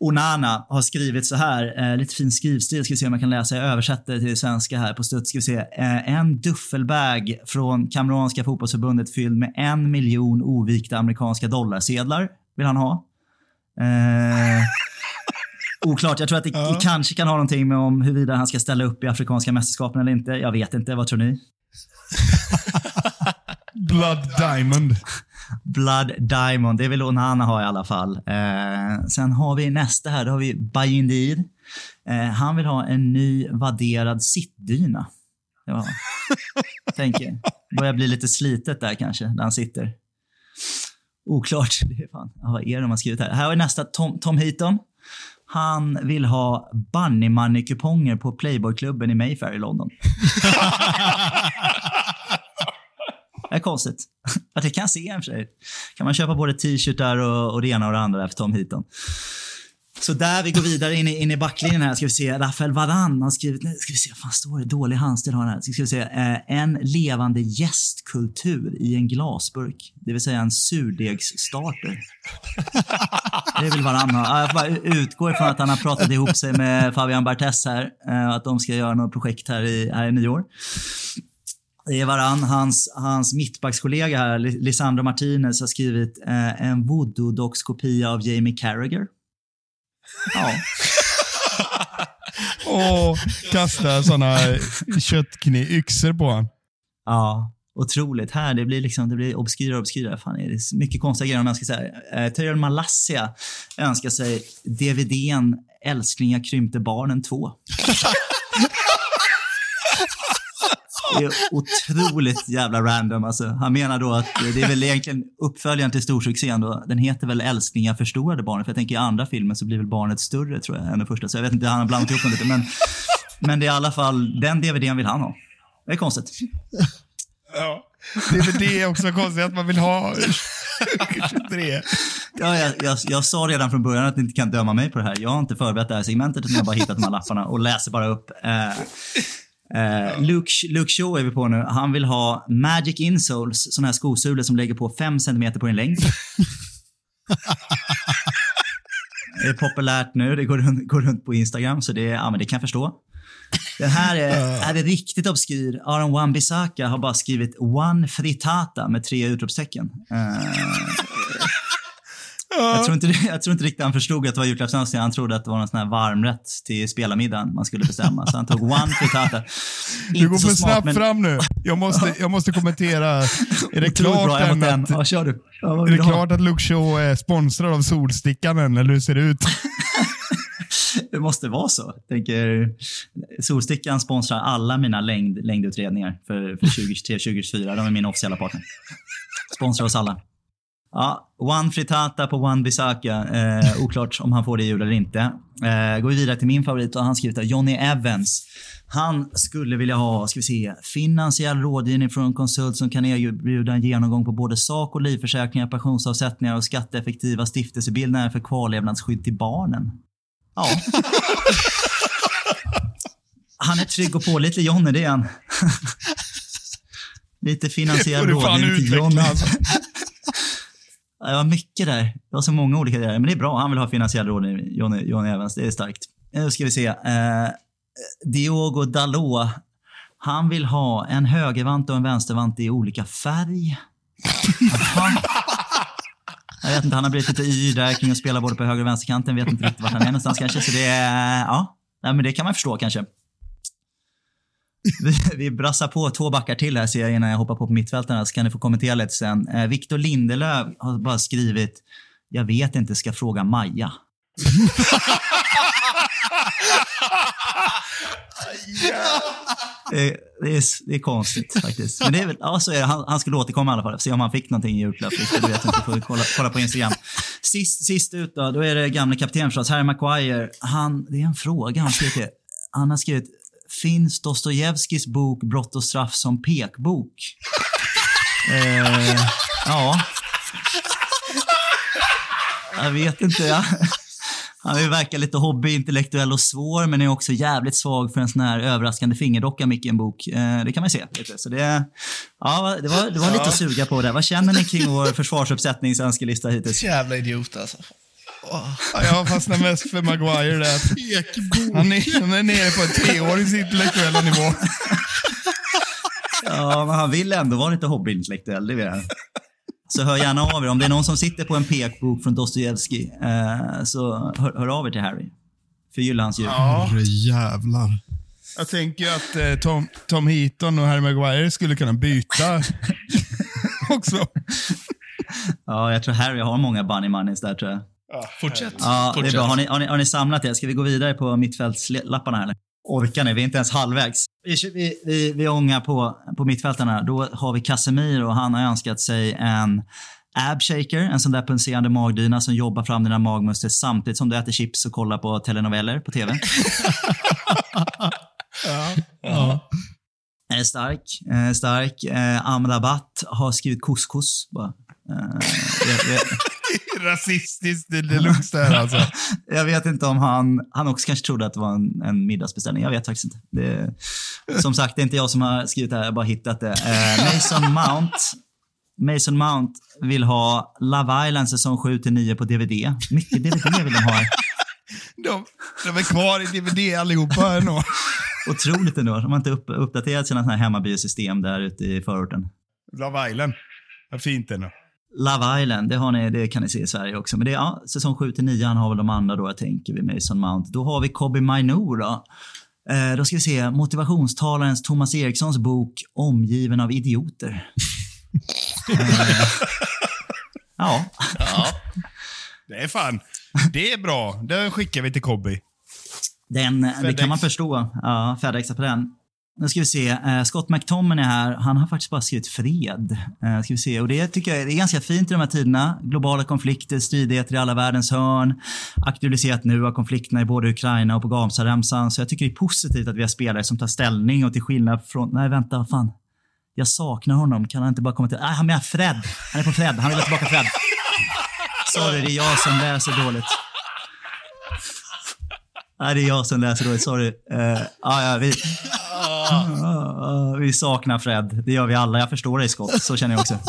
Onana har skrivit så här, eh, lite fin skrivstil. Ska vi se om jag kan läsa. Jag översätter till svenska här på studs. Ska vi se. Eh, en duffelbag från Kameranska fotbollsförbundet fylld med en miljon ovikta amerikanska dollarsedlar vill han ha. Eh, Oklart. Jag tror att det ja. kanske kan ha någonting med om huruvida han ska ställa upp i Afrikanska mästerskapen eller inte. Jag vet inte. Vad tror ni? Blood Diamond. Blood Diamond. Det vill Onana ha i alla fall. Eh, sen har vi nästa här. Då har vi Bayindir. Eh, han vill ha en ny vadderad sittdyna. Ja. Tänker. Börjar bli lite slitet där kanske, där han sitter. Oklart. Det är fan. vad är det de har skrivit här? Här har vi nästa. Tom, Tom Heaton. Han vill ha Bunny Money-kuponger på Playboy-klubben i Mayfair i London. det är konstigt. Att det kan se en för sig. Kan man köpa både t-shirtar och, och det ena och det andra för Tom Heaton. Så där vi går vidare in i, in i backlinjen här ska vi se. Rafael Varan har skrivit, nej, ska vi se, fan står det? Dålig handstil har han här. Ska vi se, eh, en levande gästkultur i en glasburk. Det vill säga en surdegsstarter. Det vill Varan ha. Jag bara utgår ifrån att han har pratat ihop sig med Fabian Barthez här. Eh, att de ska göra något projekt här i, här i nyår. Det är varann. Hans, hans mittbackskollega här, Lisandro Martinez, har skrivit eh, en voodoo-dockskopia av Jamie Carragher. Ja. och kasta såna köttkniv-yxor på honom. Ja, otroligt. Här, det blir liksom, det blir obskyra och obskyra. Fan, det är mycket konstiga grejer jag ska säga. Eh, Malassia önskar sig DVDn Älsklingar krympte barnen 2. Det är otroligt jävla random. Alltså, han menar då att det är väl egentligen uppföljaren till storsuccén. Då. Den heter väl Älsklingar förstorade barnet. För jag tänker i andra filmen så blir väl barnet större tror jag än den första. Så jag vet inte, han har blandat ihop dem lite. Men, men det är i alla fall, den DVDn vill han ha. Det är konstigt. Ja. DVD är också konstigt att man vill ha 23. Ja, jag, jag, jag, sa redan från början att ni inte kan döma mig på det här. Jag har inte förberett det här segmentet utan jag har bara hittat de här lapparna och läser bara upp. Eh, Uh, Luke, Luke Shaw är vi på nu. Han vill ha Magic Insoles, sådana här skosulor som lägger på 5 cm på din längd. det är populärt nu. Det går runt, går runt på Instagram, så det, ja, men det kan jag förstå. Den här är, är det riktigt obskyr. Aron Wan-Bissaka har bara skrivit “One fritata” med tre utropstecken. Uh, jag, tror inte, jag tror inte riktigt han förstod att det var julklappsönskning. Han trodde att det var någon sån här varmrätt till spelarmiddagen man skulle bestämma. Så han tog one frittata. Du går för snabbt men... fram nu. Jag måste, jag måste kommentera. Är det klart än att, ja, kör du. Ja, är det klart att Luke Show är sponsrad av Solstickan än, eller hur ser det ut? det måste vara så. Jag tänker, Solstickan sponsrar alla mina längd, längdutredningar för, för 2023-2024. De är min officiella partner. Sponsrar oss alla. Ja, One Fritata på One Bisaka. Eh, oklart om han får det i jul eller inte. Eh, går vi vidare till min favorit och han skrivit Johnny Evans. Han skulle vilja ha, ska vi se, finansiell rådgivning från en konsult som kan erbjuda en genomgång på både sak och livförsäkringar, pensionsavsättningar och skatteeffektiva stiftelsebildningar för kvarlevnadsskydd till barnen. Ja. Han är trygg och pålitlig, Johnny, det är han. Lite finansiell rådgivning till Johnny. Alltså. Det var mycket där. Det var så många olika delar. Men det är bra. Han vill ha finansiell rådgivning, Johnny, Johnny Evans. Det är starkt. Nu ska vi se. Eh, Diogo Dalot. Han vill ha en högervant och en vänstervant i olika färg. Jag vet inte, han har blivit lite yr där kring att spela både på höger och vänsterkanten. Vet inte riktigt vart han är någonstans kanske. Så det är, ja, Nej, men det kan man förstå kanske. Vi, vi brassar på två backar till här ser jag innan jag hoppar på på mittfältarna så kan ni få kommentera lite sen. Eh, Victor Lindelöf har bara skrivit “Jag vet inte, ska fråga Maja”. Det, det, är, det är konstigt faktiskt. Men det är väl, ja, så är det. Han, han skulle återkomma i alla fall. Se om han fick någonting i julklapp. Det vet inte. Får kolla, kolla på Instagram. Sist, sist ut då, då är det gamle kapten förstås, Harry Maguire. Han, det är en fråga han skrivit. Det. Han har skrivit, finns Dostojevskijs bok Brott och straff som pekbok? eh, ja. Jag vet inte. Ja. Han verkar lite hobbyintellektuell och svår, men är också jävligt svag för en sån här överraskande fingerdocka mitt i en bok. Eh, det kan man se. Så det, ja, det var, det var lite att suga på det. Vad känner ni kring vår försvarsuppsättnings önskelista hittills? Jävla idiot alltså. Ja, jag fastnar mest för Maguire där. Han är, han är nere på en treårings intellektuella nivå. Ja, men han vill ändå vara lite hobbyintellektuell, det vet jag. Så hör gärna av er. Om det är någon som sitter på en pekbok från Dostojevskij, eh, så hör, hör, av er till Harry. Förgylla hans jul. Ja. jävlar. Jag tänker ju att eh, Tom, Tom Heaton och Harry Maguire skulle kunna byta också. Ja, jag tror Harry har många bunny moneys där tror jag. Fortsätt. Ja, Fortsätt. det är bra. Har ni, har, ni, har ni samlat det? Ska vi gå vidare på mittfältslapparna här? Eller? Orkar ni? Vi är inte ens halvvägs. Vi, vi, vi, vi ångar på, på mittfältarna. Då har vi Casemiro och han har önskat sig en abshaker, en sån där pulserande magdyna som jobbar fram dina magmuskler samtidigt som du äter chips och kollar på telenoveller på TV. Ja. ja. Är stark. Eh, stark. Eh, Amrabat har skrivit couscous. Bara. Eh, jag, jag, Rasistiskt deluxe där alltså. jag vet inte om han, han också kanske trodde att det var en, en middagsbeställning. Jag vet faktiskt inte. Det, som sagt, det är inte jag som har skrivit det här, jag har bara hittat det. Eh, Mason Mount Mason Mount vill ha Love Island säsong 7 till 9 på DVD. Mycket DVD vill de ha. De, de är kvar i DVD allihopa ändå. Otroligt ändå. De har inte upp, uppdaterat sina hemmabiosystem där ute i förorten. Love Island. Vad fint ändå. Love Island, det, har ni, det kan ni se i Sverige också. Men det är ja, säsong 7 till 9, han har väl de andra då, jag tänker vid Mason Mount. Då har vi Kobe Mainu då. Eh, då ska vi se, motivationstalarens Thomas Erikssons bok Omgiven av idioter. eh, ja. Ja. Det är fan. Det är bra. Den skickar vi till Kobby. Den, det FedEx. kan man förstå. Ja, Fedexa på den. Nu ska vi se. Eh, Scott McTominay här. Han har faktiskt bara skrivit fred. Eh, ska vi se. Och det tycker jag är ganska fint i de här tiderna. Globala konflikter, stridigheter i alla världens hörn. Aktualiserat nu av konflikterna i både Ukraina och på Gazaremsan. Så jag tycker det är positivt att vi har spelare som tar ställning och till skillnad från... Nej, vänta, vad fan. Jag saknar honom. Kan han inte bara komma till... Nej, han menar Fred. Han är på Fred. Han vill ha tillbaka Fred. Sorry, det är jag som läser dåligt. Nej, det är jag som läser dåligt. Sorry. Uh, ja, vi, uh, vi saknar Fred. Det gör vi alla. Jag förstår dig, Scott. Så känner jag också.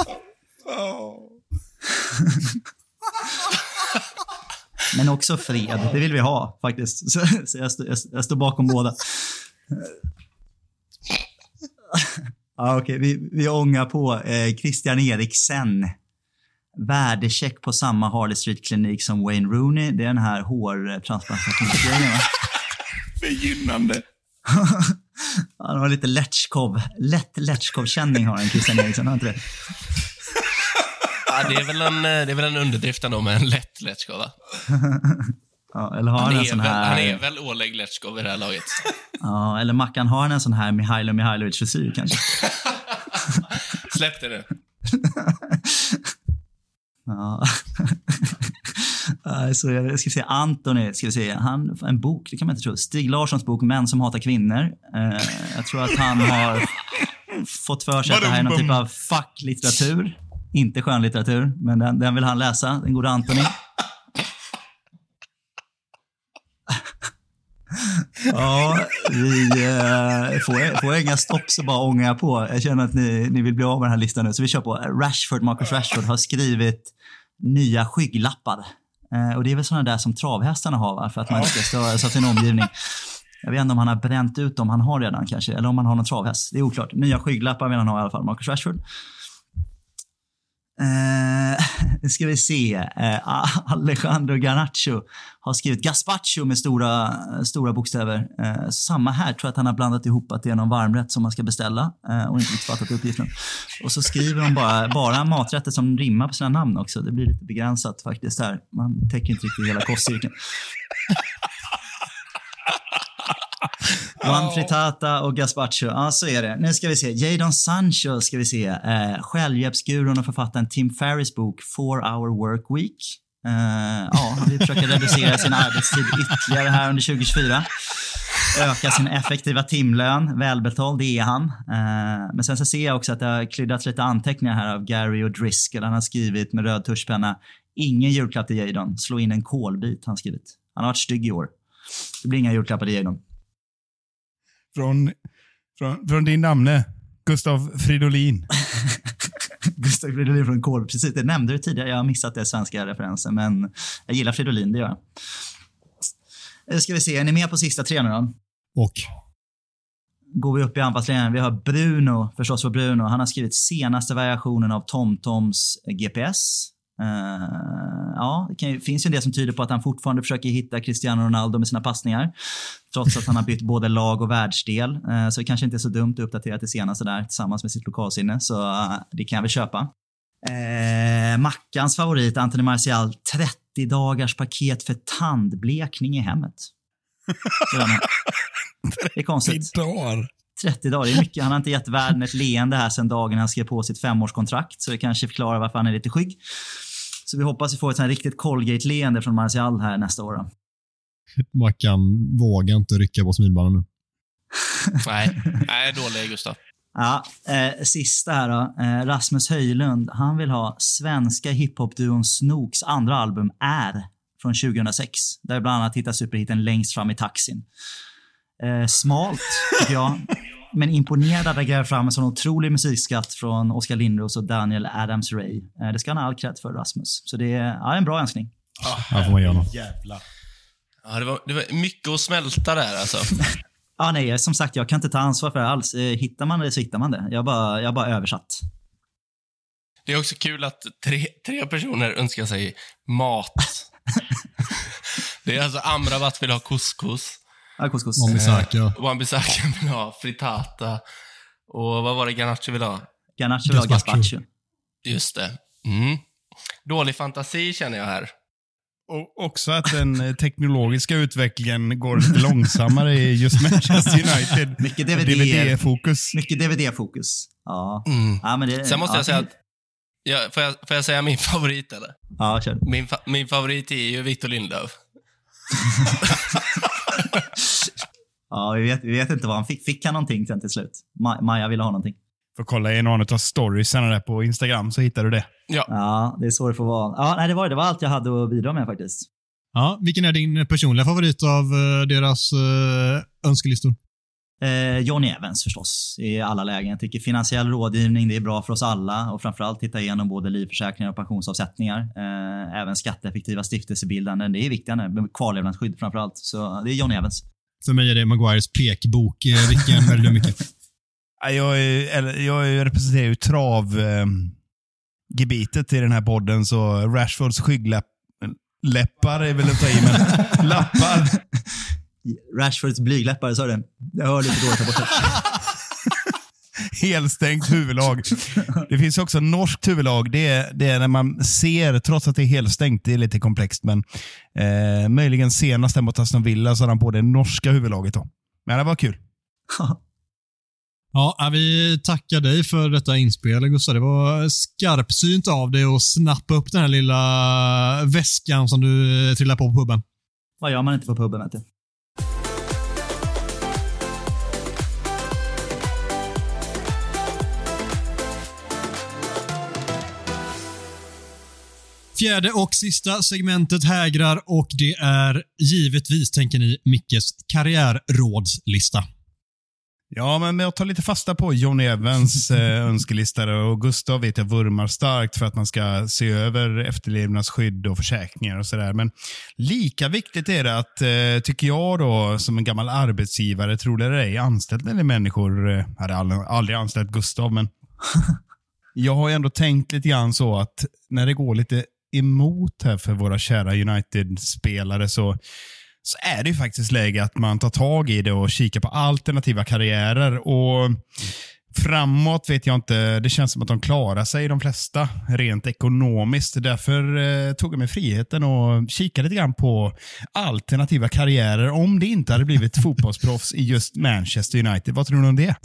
Men också fred. Det vill vi ha, faktiskt. Så, så jag, står- jag, jag står bakom båda. Ja, okej. Vi, vi ångar på eh, Christian Eriksen. Värdecheck på samma Harley Street-klinik som Wayne Rooney. Det är den här hårtransplantationsgrejen, va? Begynnande. Han har lite Letchkov. Lätt Letchkov-känning har han, Christian Eriksson. Har inte det? Ja, det, är väl en, eh, det är väl en underdrift ändå med en lätt Letchkov, va? Ja, eller har han, Han en sån väl, här... han är väl Oleg Letchkov i det här laget. Ja, eller Mackan, har han en sån här Mihailo Mihailovic-frisyr kanske? Släpp det nu. Ja. Nej, Så jag ska se, Antoni, ska vi se, han, en bok, det kan man inte tro. Stig Larssons bok Män som hatar kvinnor. Eh, jag tror att han har fått för sig att det här är någon typ av facklitteratur. Inte skönlitteratur, men den, den vill han läsa, den gode Antoni. Ja, vi eh, får, får jag inga stopp så bara ångar jag på. Jag känner att ni, ni vill bli av med den här listan nu. Så vi kör på. Rashford, Marcus Rashford har skrivit nya skygglappar. Eh, och det är väl sådana där som travhästarna har va? för att man inte ska störas av sin omgivning. Jag vet inte om han har bränt ut dem han har redan kanske, eller om han har någon travhäst. Det är oklart. Nya skygglappar vill han ha i alla fall, Marcus Rashford. Eh, nu ska vi se. Eh, Alejandro Garnacho har skrivit gazpacho med stora, stora bokstäver. Eh, samma här, tror jag att han har blandat ihop att det är någon varmrätt som man ska beställa eh, och inte riktigt fattat uppgiften. Och så skriver de bara, bara maträtter som rimmar på sina namn också. Det blir lite begränsat faktiskt här. Man täcker inte riktigt hela kostcirkeln. Juan Fritata och Gaspacho. Ja, så är det. Nu ska vi se. Jadon Sancho ska vi se. Eh, självhjälpsgurun och författaren Tim Ferris bok Four Hour Work Week. Eh, ja, vi försöker reducera sin arbetstid ytterligare här under 2024. Öka sin effektiva timlön. Välbetald, det är han. Eh, men sen så ser jag också att det har kryddats lite anteckningar här av Gary och Driscoll. Han har skrivit med röd tuschpenna. Ingen julklapp till Jadon. Slå in en kolbit, han skrivit. Han har varit stygg i år. Det blir inga julklappar till Jadon. Från, från, från din namne, Gustav Fridolin. Gustav Fridolin från Kol. Precis, det nämnde du tidigare. Jag har missat det svenska referensen, men jag gillar Fridolin, det gör jag. Nu ska vi se, är ni med på sista tre nu då? Och Går vi upp i anfallslinjen. Vi har Bruno, förstås för Bruno. Han har skrivit senaste variationen av TomToms GPS. Uh, ja, det kan finns ju en del som tyder på att han fortfarande försöker hitta Cristiano Ronaldo med sina passningar. Trots att han har bytt både lag och världsdel. Uh, så det kanske inte är så dumt att uppdatera det senaste där tillsammans med sitt lokalsinne. Så uh, det kan jag väl köpa. Mackans favorit, Anthony Martial, 30 dagars paket för tandblekning i hemmet. Det är konstigt. dagar. 30 dagar, det är mycket. Han har inte gett världen ett leende här sedan dagen han skrev på sitt femårskontrakt. Så det kanske förklarar varför han är lite skygg. Så vi hoppas vi får ett sånt här riktigt Colgate-leende från Martial här nästa år. Då. Mackan vågar inte rycka på smilbanden nu. Nej, nej dålig Gustav. Ja, eh, sista här då. Eh, Rasmus Höjlund, han vill ha svenska hiphopduon Snooks andra album Är från 2006. Där bland annat hittar superhiten Längst fram i taxin. Eh, smalt, tycker jag. Men imponerad att jag gräver fram en sån otrolig musikskatt från Oskar Lindros och Daniel Adams-Ray. Eh, det ska han ha all cred för, Rasmus. Så det är ja, en bra önskning. Här får man göra något. Jävlar. Ja, det, var, det var mycket att smälta där alltså. Ja, nej, som sagt, jag kan inte ta ansvar för det alls. Eh, Hittar man det så hittar man det. Jag bara, jag bara översatt. Det är också kul att tre, tre personer önskar sig mat. det är alltså Amrabat vill ha couscous. Ja, couscous. Wambisaka. Wan-Bissaka vill ha fritata. Och vad var det Garnacho vill ha? Garnacho och Gazpacho. gazpacho. Just det. Mm. Dålig fantasi känner jag här. Och också att den eh, teknologiska utvecklingen går lite långsammare i just Manchester United. Mycket DVD. DVD-fokus. Mycket DVD-fokus. Ja. Mm. ja men det, Sen måste ja, jag säga att, ja, får, jag, får jag säga min favorit eller? Ja, kör. Min, fa min favorit är ju Victor Lindelöf. Ja, vi vet, vi vet inte vad han fick. Fick han någonting sen till slut? Ma- Maja ville ha någonting. Får kolla i någon av storiesarna där på Instagram så hittar du det. Ja, Ja, det är så det får vara. Ja, nej, det var det. var allt jag hade att bidra med faktiskt. Ja, vilken är din personliga favorit av eh, deras eh, önskelistor? Eh, Johnny Evans förstås, i alla lägen. Jag tycker finansiell rådgivning, det är bra för oss alla och framförallt titta igenom både livförsäkringar och pensionsavsättningar. Eh, även skatteeffektiva stiftelsebildanden, det är viktigt. med Kvarlevnadsskydd framförallt. Så det är Johnny Evans. För mig är det Maguires pekbok. Eh, Vilken väljer du mycket? Ja, Jag, är, jag representerar ju travgebitet i den här podden, så Rashfords skyggläppar är väl att ta i, men lappar. Rashfords blygläppar, sa du det? Jag hör lite dåligt här borta. Helstängt huvudlag. Det finns också norskt huvudlag. Det är, det är när man ser, trots att det är helstängt, det är lite komplext, men eh, möjligen senast där mot Aston Villa så hade han på det norska huvudlaget. Då. Men det var kul. Ja, vi tackar dig för detta inspel, Gustav. Det var skarpsynt av dig att snappa upp den här lilla väskan som du trillade på på puben. Vad gör man inte på puben, vet du? Fjärde och sista segmentet hägrar och det är givetvis, tänker ni, Mickes karriärrådslista. Ja, men jag tar lite fasta på Johnny Evans eh, önskelista och Gustav vet jag vurmar starkt för att man ska se över efterlevnadsskydd och försäkringar och sådär. Men lika viktigt är det att, eh, tycker jag då, som en gammal arbetsgivare, tror det eller ej, anställt eller människor, eh, hade aldrig, aldrig anställt Gustav, men jag har ändå tänkt lite grann så att när det går lite emot här för våra kära United-spelare så så är det ju faktiskt läge att man tar tag i det och kikar på alternativa karriärer. Och Framåt vet jag inte. Det känns som att de klarar sig, de flesta, rent ekonomiskt. Därför eh, tog jag mig friheten och kikade lite grann på alternativa karriärer om det inte hade blivit fotbollsproffs i just Manchester United. Vad tror du om det?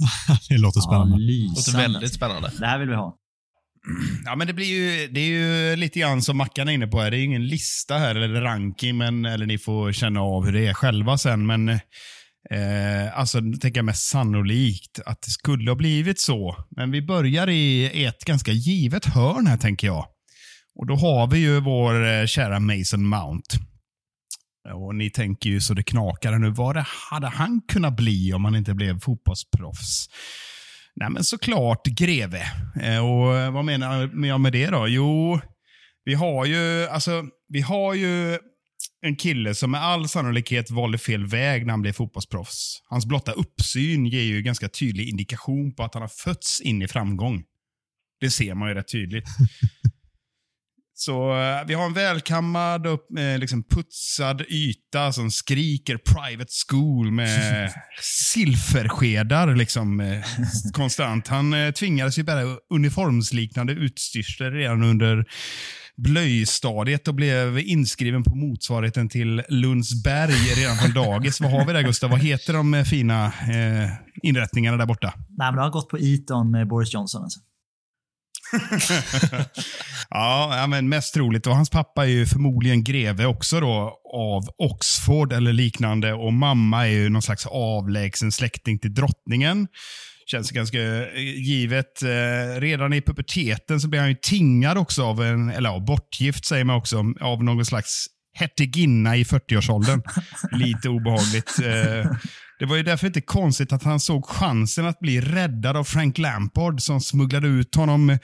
det låter spännande. Det lysande. låter väldigt spännande. Det här vill vi ha. Ja, men det, blir ju, det är ju lite grann som Mackan är inne på. Här. Det är ju ingen lista här eller ranking, men, eller ni får känna av hur det är själva sen. Men eh, alltså, nu tänker jag mest sannolikt att det skulle ha blivit så. Men vi börjar i ett ganska givet hörn här, tänker jag. Och Då har vi ju vår eh, kära Mason Mount. Och Ni tänker ju så det knakar nu. Vad det hade han kunnat bli om han inte blev fotbollsproffs? Nej, men såklart greve. Eh, och vad menar jag med det då? Jo, vi har ju, alltså, vi har ju en kille som med all sannolikhet valde fel väg när han blev fotbollsproffs. Hans blotta uppsyn ger ju ganska tydlig indikation på att han har fötts in i framgång. Det ser man ju rätt tydligt. Så eh, vi har en välkammad och eh, liksom putsad yta som skriker private school med silverskedar liksom, eh, konstant. Han eh, tvingades ju bära uniformsliknande utstyrsel redan under blöjstadiet och blev inskriven på motsvarigheten till Lundsberg redan från dagis. Vad har vi där Gustav? Vad heter de fina eh, inrättningarna där borta? Nej, men det har gått på Eton med Boris Johnson. Alltså. ja, men mest troligt. Och hans pappa är ju förmodligen greve också då av Oxford eller liknande. Och mamma är ju någon slags avlägsen släkting till drottningen. Känns ganska eh, givet. Eh, redan i puberteten så blir han ju tingad också av en, eller ja, bortgift säger man också, av någon slags hertiginna i 40-årsåldern. Lite obehagligt. Det var ju därför inte konstigt att han såg chansen att bli räddad av Frank Lampard som smugglade ut honom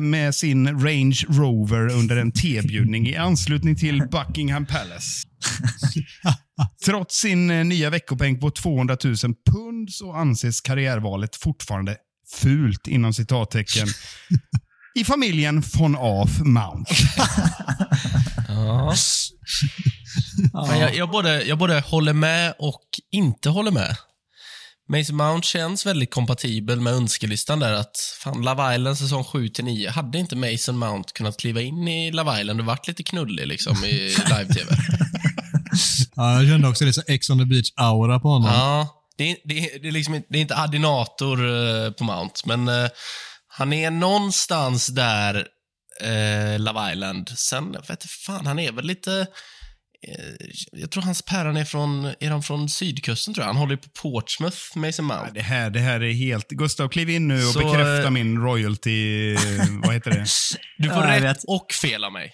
med sin Range Rover under en tebjudning i anslutning till Buckingham Palace. Trots sin eh, nya veckopeng på 200 000 pund så anses karriärvalet fortfarande fult inom citattecken i familjen von Af Mount. Ja. Jag, jag, både, jag både håller med och inte håller med. Mason Mount känns väldigt kompatibel med önskelistan där att fan, Love Island säsong 7-9, hade inte Mason Mount kunnat kliva in i Love Island och varit lite knullig liksom i live-tv? Ja, jag kände också lite så Ex on the beach-aura på honom. ja, det är, det, det, är liksom, inte- det är inte Adinator eh, på Mount, men eh, han är någonstans där, eh, Love Island. Sen, vet jag fan, han är väl lite... Eh, jag tror hans päron är från, är de från sydkusten tror jag. Han håller ju på Portsmouth, Mason Mount. Ja, Det här, det här är helt... Gustav, kliv in nu och Så, bekräfta eh, min royalty... Vad heter det? Du får Ja, rätt och fel av mig.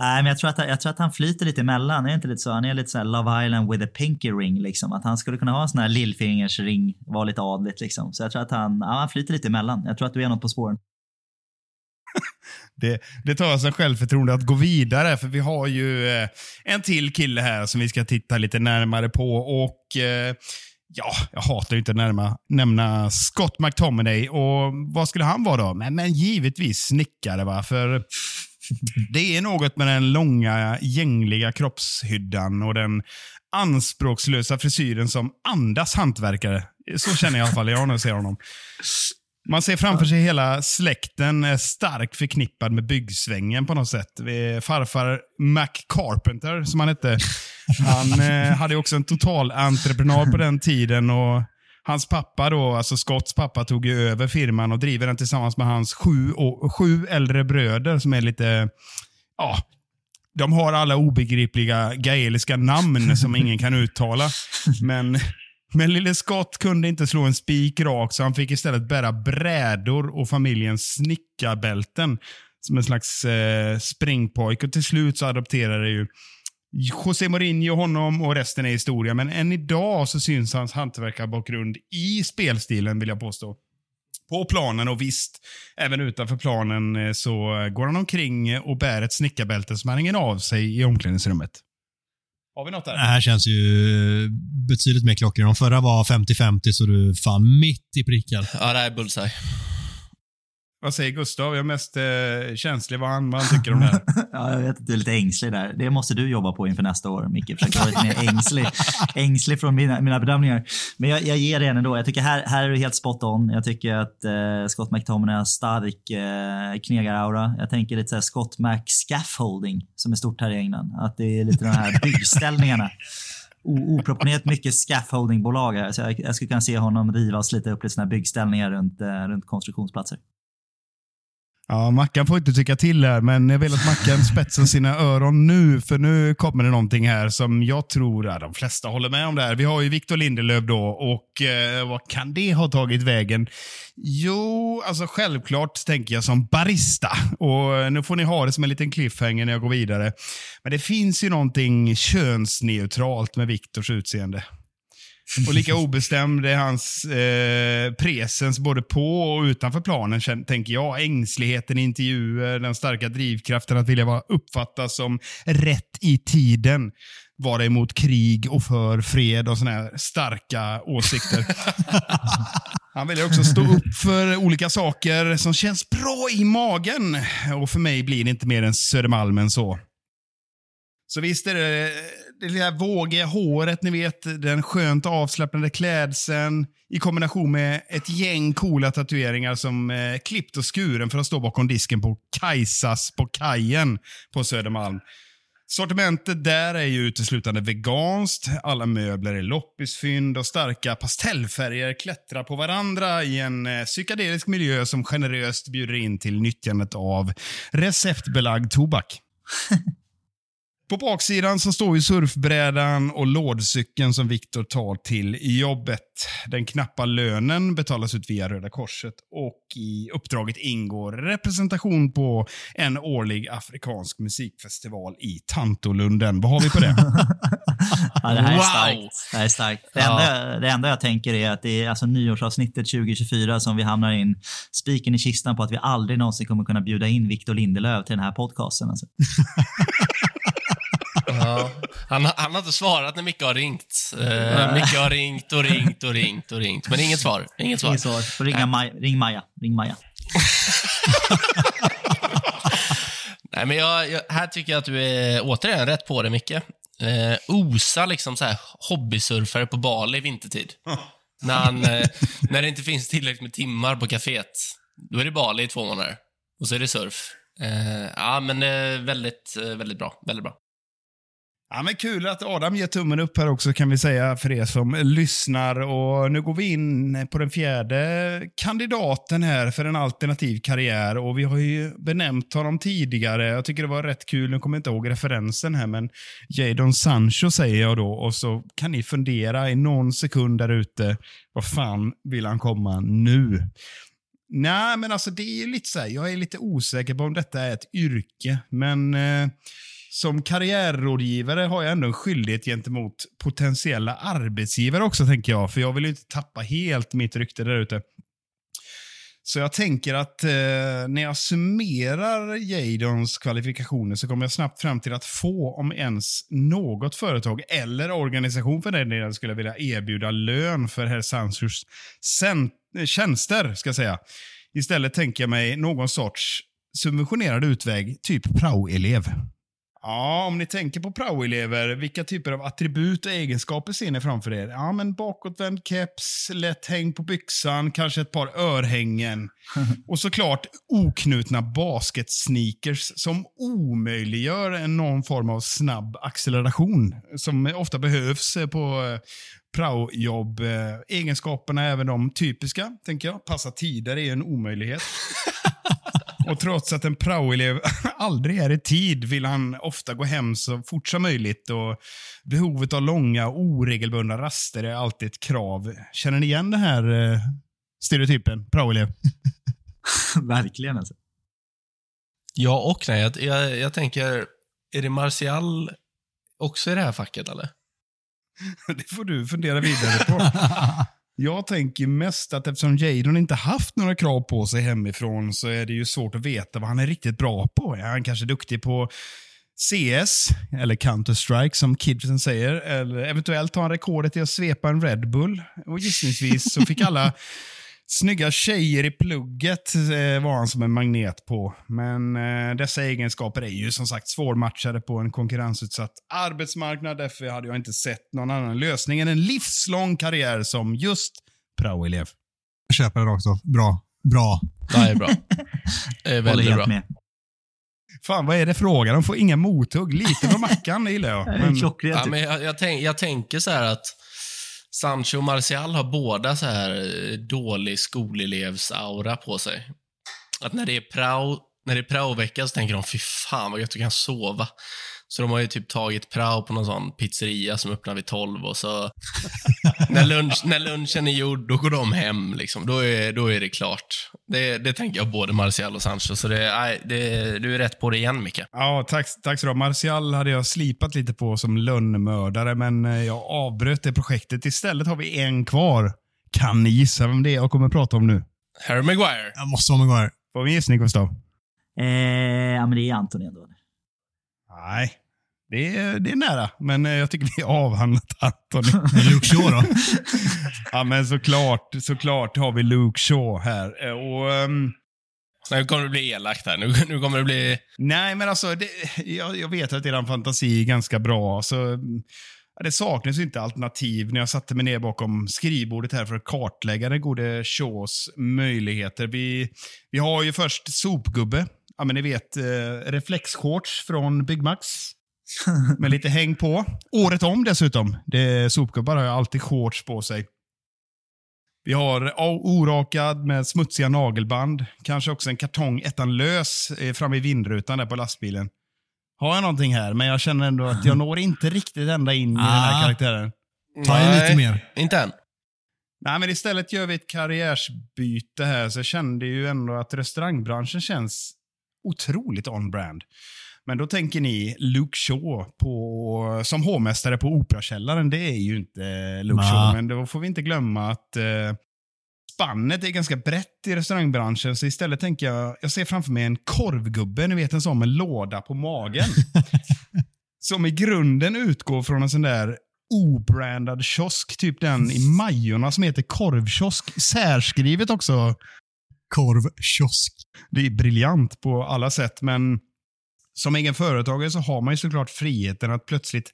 Nej, men jag tror, att, jag tror att han flyter lite emellan. Är inte lite så? Han är lite så här Love Island with a pinky ring. Liksom. Att han skulle kunna ha en sån här lillfingersring, vara lite adligt. Liksom. Så jag tror att han, ja, han flyter lite emellan. Jag tror att du är något på spåren. Det, det tar sig självförtroende att gå vidare, för vi har ju eh, en till kille här som vi ska titta lite närmare på. Och eh, ja, Jag hatar ju inte att närma, nämna Scott McTominay. Och Vad skulle han vara då? Men, men givetvis snickare, va? För det är något med den långa, gängliga kroppshyddan och den anspråkslösa frisyren som andas hantverkare. Så känner jag i alla fall jag när jag ser honom. Man ser framför sig hela släkten är starkt förknippad med byggsvängen på något sätt. Farfar Mac Carpenter, som han hette, han eh, hade också en total entreprenad på den tiden. och Hans pappa, då, alltså Scotts pappa, tog ju över firman och driver den tillsammans med hans sju, och, sju äldre bröder som är lite, ja, de har alla obegripliga gaeliska namn som ingen kan uttala. Men, men lille Scott kunde inte slå en spik rakt så han fick istället bära brädor och familjens snickarbälten som en slags eh, springpojke. Och till slut så adopterade ju José Mourinho honom och resten är historia. Men än idag så syns hans hantverkarbakgrund i spelstilen, vill jag påstå. På planen och visst, även utanför planen eh, så går han omkring och bär ett snickarbälte som han hänger av sig i omklädningsrummet. Har vi något där? Det här känns ju betydligt mer klockrent. De förra var 50-50, så du fan mitt i pricken. Ja, det här är bullseye. Vad säger Gustav? Jag är mest eh, känslig vad han, vad han tycker om det här. ja, jag vet att du är lite ängslig där. Det måste du jobba på inför nästa år, Micke. Försöka vara lite mer ängslig, ängslig från mina, mina bedömningar. Men jag, jag ger det ändå. Jag tycker här, här är du helt spot on. Jag tycker att eh, Scott McTominay har stark eh, knegaraura. Jag tänker lite såhär Scott Mac scaffolding som är stort här i England. Att det är lite de här byggställningarna oproportionerligt mycket scaffoldingbolag här. Så jag, jag skulle kunna se honom riva och slita upp lite såna här byggställningar runt, eh, runt konstruktionsplatser. Ja, Mackan får inte tycka till här, men jag vill att Mackan spetsar sina öron nu, för nu kommer det någonting här som jag tror att de flesta håller med om. det här. Vi har ju Victor Lindelöf då och eh, vad kan det ha tagit vägen? Jo, alltså självklart tänker jag som barista. Och eh, Nu får ni ha det som en liten cliffhanger när jag går vidare. Men det finns ju någonting könsneutralt med Viktors utseende. Och lika obestämd är hans eh, presens både på och utanför planen, tänker jag. Ängsligheten i intervjuer, den starka drivkraften att vilja vara uppfattas som rätt i tiden. Vara emot krig och för fred och såna här starka åsikter. Han väljer också stå upp för olika saker som känns bra i magen. Och för mig blir det inte mer än Södermalm än så. Så visst är det det lilla vågiga håret, ni vet, den skönt avslappnade klädseln i kombination med ett gäng coola tatueringar som eh, klippt och skuren för att stå bakom disken på Kajsas på kajen på Södermalm. Sortimentet där är ju uteslutande veganskt. Alla möbler är loppisfynd och starka pastellfärger klättrar på varandra i en eh, psykedelisk miljö som generöst bjuder in till nyttjandet av receptbelagd tobak. På baksidan så står ju surfbrädan och lådcykeln som Viktor tar till jobbet. Den knappa lönen betalas ut via Röda Korset och i uppdraget ingår representation på en årlig afrikansk musikfestival i Tantolunden. Vad har vi på det? ja, det här är wow. starkt. Det, här är starkt. Det, ja. enda, det enda jag tänker är att det är alltså nyårsavsnittet 2024 som vi hamnar in spiken i kistan på att vi aldrig någonsin kommer kunna bjuda in Victor Lindelöf till den här podcasten. Alltså. Ja. Han, han har inte svarat när Micke har ringt. Uh, Micke har ringt och ringt och ringt och ringt, men inget svar. Inget svar. Inget svar. Får ringa Maja. Ring Maja. Ring Maja. Nej, men jag, jag, här tycker jag att du är återigen rätt på det, Micke. Eh, osa liksom så här hobbysurfare på Bali vintertid. när, han, eh, när det inte finns tillräckligt med timmar på kaféet. Då är det Bali i två månader. Och så är det surf. Eh, ja, men eh, väldigt, eh, väldigt bra. Väldigt bra. Ja, men kul att Adam ger tummen upp här också kan vi säga för er som lyssnar. Och Nu går vi in på den fjärde kandidaten här för en alternativ karriär. Och Vi har ju benämnt honom tidigare. Jag tycker det var rätt kul. Nu kommer jag inte ihåg referensen här, men Jadon Sancho säger jag då. Och så kan ni fundera i någon sekund där ute. Vad fan vill han komma nu? Nej, men alltså det är lite så här, jag är lite osäker på om detta är ett yrke, men eh, som karriärrådgivare har jag ändå en skyldighet gentemot potentiella arbetsgivare också, tänker jag. För jag vill ju inte tappa helt mitt rykte där ute. Så jag tänker att eh, när jag summerar Jadons kvalifikationer så kommer jag snabbt fram till att få, om ens något företag eller organisation för den delen, skulle vilja erbjuda lön för herr Sansurs tjänster. Ska säga. Istället tänker jag mig någon sorts subventionerad utväg, typ praoelev. Ja, om ni tänker på praoelever, vilka typer av attribut och egenskaper ser ni framför er? Ja, men bakåtvänd keps, lätt häng på byxan, kanske ett par örhängen. och såklart oknutna basketsneakers som omöjliggör någon form av snabb acceleration som ofta behövs på eh, praojobb. Eh, egenskaperna är även de typiska, tänker jag. Passa tider är en omöjlighet. Och trots att en praoelev aldrig är i tid vill han ofta gå hem så fort som möjligt. Och behovet av långa oregelbundna raster är alltid ett krav. Känner ni igen den här eh, stereotypen? Praoelev? Verkligen alltså. Ja och nej. Jag, jag, jag tänker, är det Martial också i det här facket eller? det får du fundera vidare på. Jag tänker mest att eftersom Jadon inte haft några krav på sig hemifrån så är det ju svårt att veta vad han är riktigt bra på. Är han kanske duktig på CS, eller Counter-Strike som kidsen säger. Eller eventuellt har han rekordet i att svepa en Red Bull. Och gissningsvis så fick alla Snygga tjejer i plugget eh, var han som en magnet på. Men eh, dessa egenskaper är ju som sagt svårmatchade på en konkurrensutsatt arbetsmarknad. Därför hade jag inte sett någon annan lösning än en livslång karriär som just praoelev. Jag köper det också. Bra. Bra. Det är bra. Det är väldigt bra. med. Fan, vad är det frågan? De får inga mothugg. Lite på mackan, det gillar jag. Men. Ja, men jag, jag, tänk, jag tänker så här att Sancho och Martial har båda så här eh, dålig skolelevsaura på sig. Att när det är prao, när det är praovecka så tänker de, fy fan vad gött du kan sova. Så de har ju typ tagit prao på någon sån pizzeria som öppnar vid 12 och så när, lunch, när lunchen är gjord, då går de hem liksom. Då är, då är det klart. Det, det tänker jag både Martial och Sancho, så det, nej, det, du är rätt på det igen Micke. Ja, tack, tack så du. Martial hade jag slipat lite på som lönnmördare, men eh, jag avbröt det projektet. Istället har vi en kvar. Kan ni gissa vem det är jag kommer att prata om nu? Harry Maguire. Jag måste vara Maguire. Får vi en gissning, Gustav? Eh, ja, men det är Anton ändå. Nej, det är, det är nära, men eh, jag tycker vi har avhandlat Anthony. Luke Shaw då? ja, men såklart, såklart har vi Luke Shaw här. Eh, Och, ehm, Nu kommer det bli elakt här. Nu, nu kommer det bli... nej, men alltså, det, jag, jag vet att er fantasi är ganska bra. Så, ja, det saknas inte alternativ när jag satte mig ner bakom skrivbordet här för att kartlägga den gode Shaws möjligheter. Vi, vi har ju först sopgubbe. Ja, men ni vet, eh, reflexshorts från Byggmax. Med lite häng på. Året om dessutom. Det, sopgubbar har ju alltid shorts på sig. Vi har orakad med smutsiga nagelband. Kanske också en kartong ettan lös eh, framme i vindrutan där på lastbilen. Har jag någonting här, men jag känner ändå att jag når inte riktigt ända in i den här Ah. karaktären. Ta in lite mer. Inte än. Nej, men istället gör vi ett karriärsbyte här, så jag kände ju ändå att restaurangbranschen känns otroligt on-brand. Men då tänker ni Luke Shaw på, som hovmästare på Operakällaren. Det är ju inte Luke Nej. Shaw, men då får vi inte glömma att eh, spannet är ganska brett i restaurangbranschen. Så istället tänker jag, jag ser framför mig en korvgubbe, ni vet en sån med låda på magen. som i grunden utgår från en sån där obrandad kiosk, typ den i Majorna som heter korvkiosk. Särskrivet också. Korvkiosk. Det är briljant på alla sätt, men som egen företagare så har man ju såklart friheten att plötsligt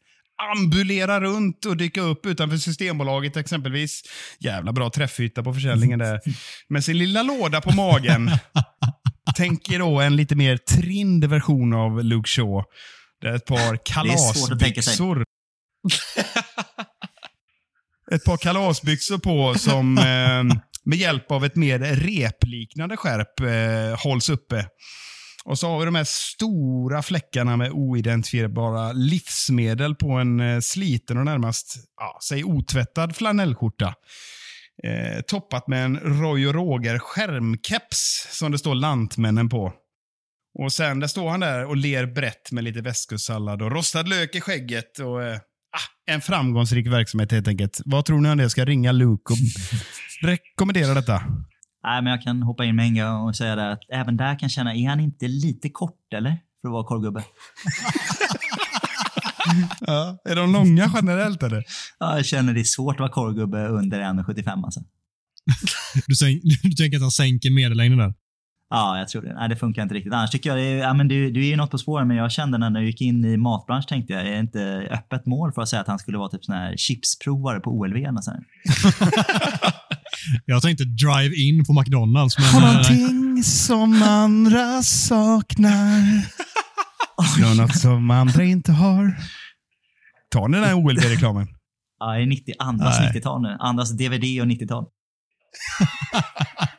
ambulera runt och dyka upp utanför Systembolaget exempelvis. Jävla bra träffyta på försäljningen där. Med sin lilla låda på magen. Tänker då en lite mer trind version av Luke Shaw. Det är ett par kalasbyxor. ett par kalasbyxor på som eh, med hjälp av ett mer repliknande skärp eh, hålls uppe. Och så har vi de här stora fläckarna med oidentifierbara livsmedel på en eh, sliten och närmast, ja, säg otvättad flanellskjorta. Eh, toppat med en Roy och Roger skärmkeps som det står Lantmännen på. Och sen där står han där och ler brett med lite väskusallad och rostad lök i skägget. Och, eh, ah, en framgångsrik verksamhet helt enkelt. Vad tror ni om det? Jag ska ringa Luke och rekommendera detta. Nej, men jag kan hoppa in med en gång och säga det att även där kan jag känna, är han inte lite kort eller? För att vara korvgubbe. Ja, är de långa generellt eller? Ja, jag känner det är svårt att vara korvgubbe under 1,75 alltså. Du, du tänker att han sänker medellängden där? Ja, jag tror det. Nej, det funkar inte riktigt. Annars tycker jag, det är, ja, men du, du är ju något på spåren, men jag kände när jag gick in i matbransch tänkte jag, är det inte öppet mål för att säga att han skulle vara typ sån här chipsprovare på OLV här? Jag tänkte drive-in på McDonalds, men... Har eh, någonting som andra saknar. Något som andra inte har. Tar ni den här OLV-reklamen? Ja, det är 90, andras Nej. 90-tal nu. Andras DVD och 90-tal.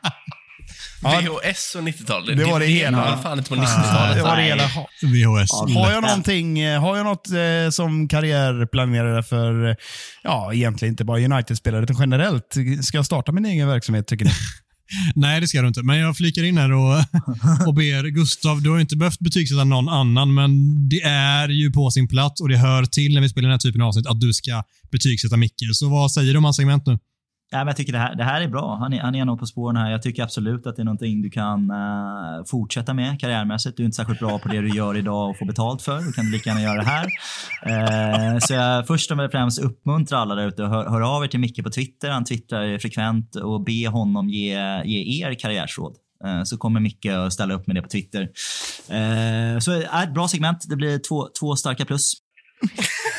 VHS och 90-tal. det var det hela. var fan inte på Ja, 90-talet. det var det hela. VHS. Har jag någonting, eh, har jag något eh, som karriärplanerare för, eh, ja, egentligen inte bara United-spelare, utan generellt? Ska jag starta min egen verksamhet, tycker ni? Nej, det ska du inte. Men jag flikar in här och, och ber Gustav, du har inte behövt betygsätta någon annan, men det är ju på sin plats och det hör till när vi spelar den här typen av avsnitt att du ska betygsätta Micke. Så vad säger du om hans segment nu? Ja, men jag tycker det här, det här är bra. Han är, han är nog på spåren här. Jag tycker absolut att det är någonting du kan uh, fortsätta med karriärmässigt. Du är inte särskilt bra på det du gör idag och får betalt för. Du kan lika gärna göra det här. Uh, så jag först och främst uppmuntrar alla där ute att hör, hör av er till Micke på Twitter. Han twittrar frekvent och be honom ge, ge er karriärsråd. Eh, så kommer Micke att ställa upp med det på Twitter. så ett bra segment. Det blir två, två starka plus.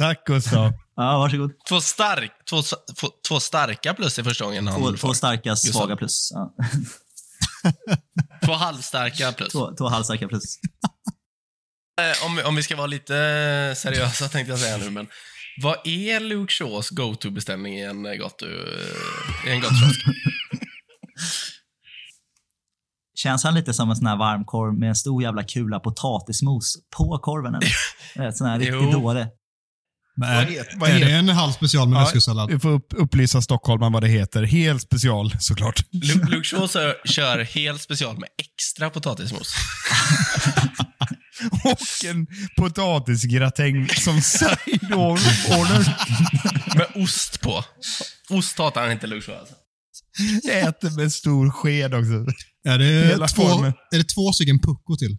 Tack Gustav. Ja, varsågod. Två, stark, två, två, två starka plus i första gången. Två, två starka, svaga plus. Ja. två halvstarka plus. Två, två halvstarka plus. Eh, om, om vi ska vara lite seriösa tänkte jag säga nu, men vad är Luke Shaws go-to-beställning i en gott, i en gottkiosk? Känns han lite som en sån här varmkorv med en stor jävla kula potatismos på korven? Eller? Sån här riktigt dålig. Men är, vad heter, vad är det en halv special med ja, väskosallad? Vi får upp, upplysa stockholmaren vad det heter. Helt special, såklart. Shaw kör helt special med extra potatismos. Och en potatisgratäng som side order. med ost på. Ost hatar han inte Shaw alltså. Äter med stor sked också. Är det, två, är det två stycken pucko till?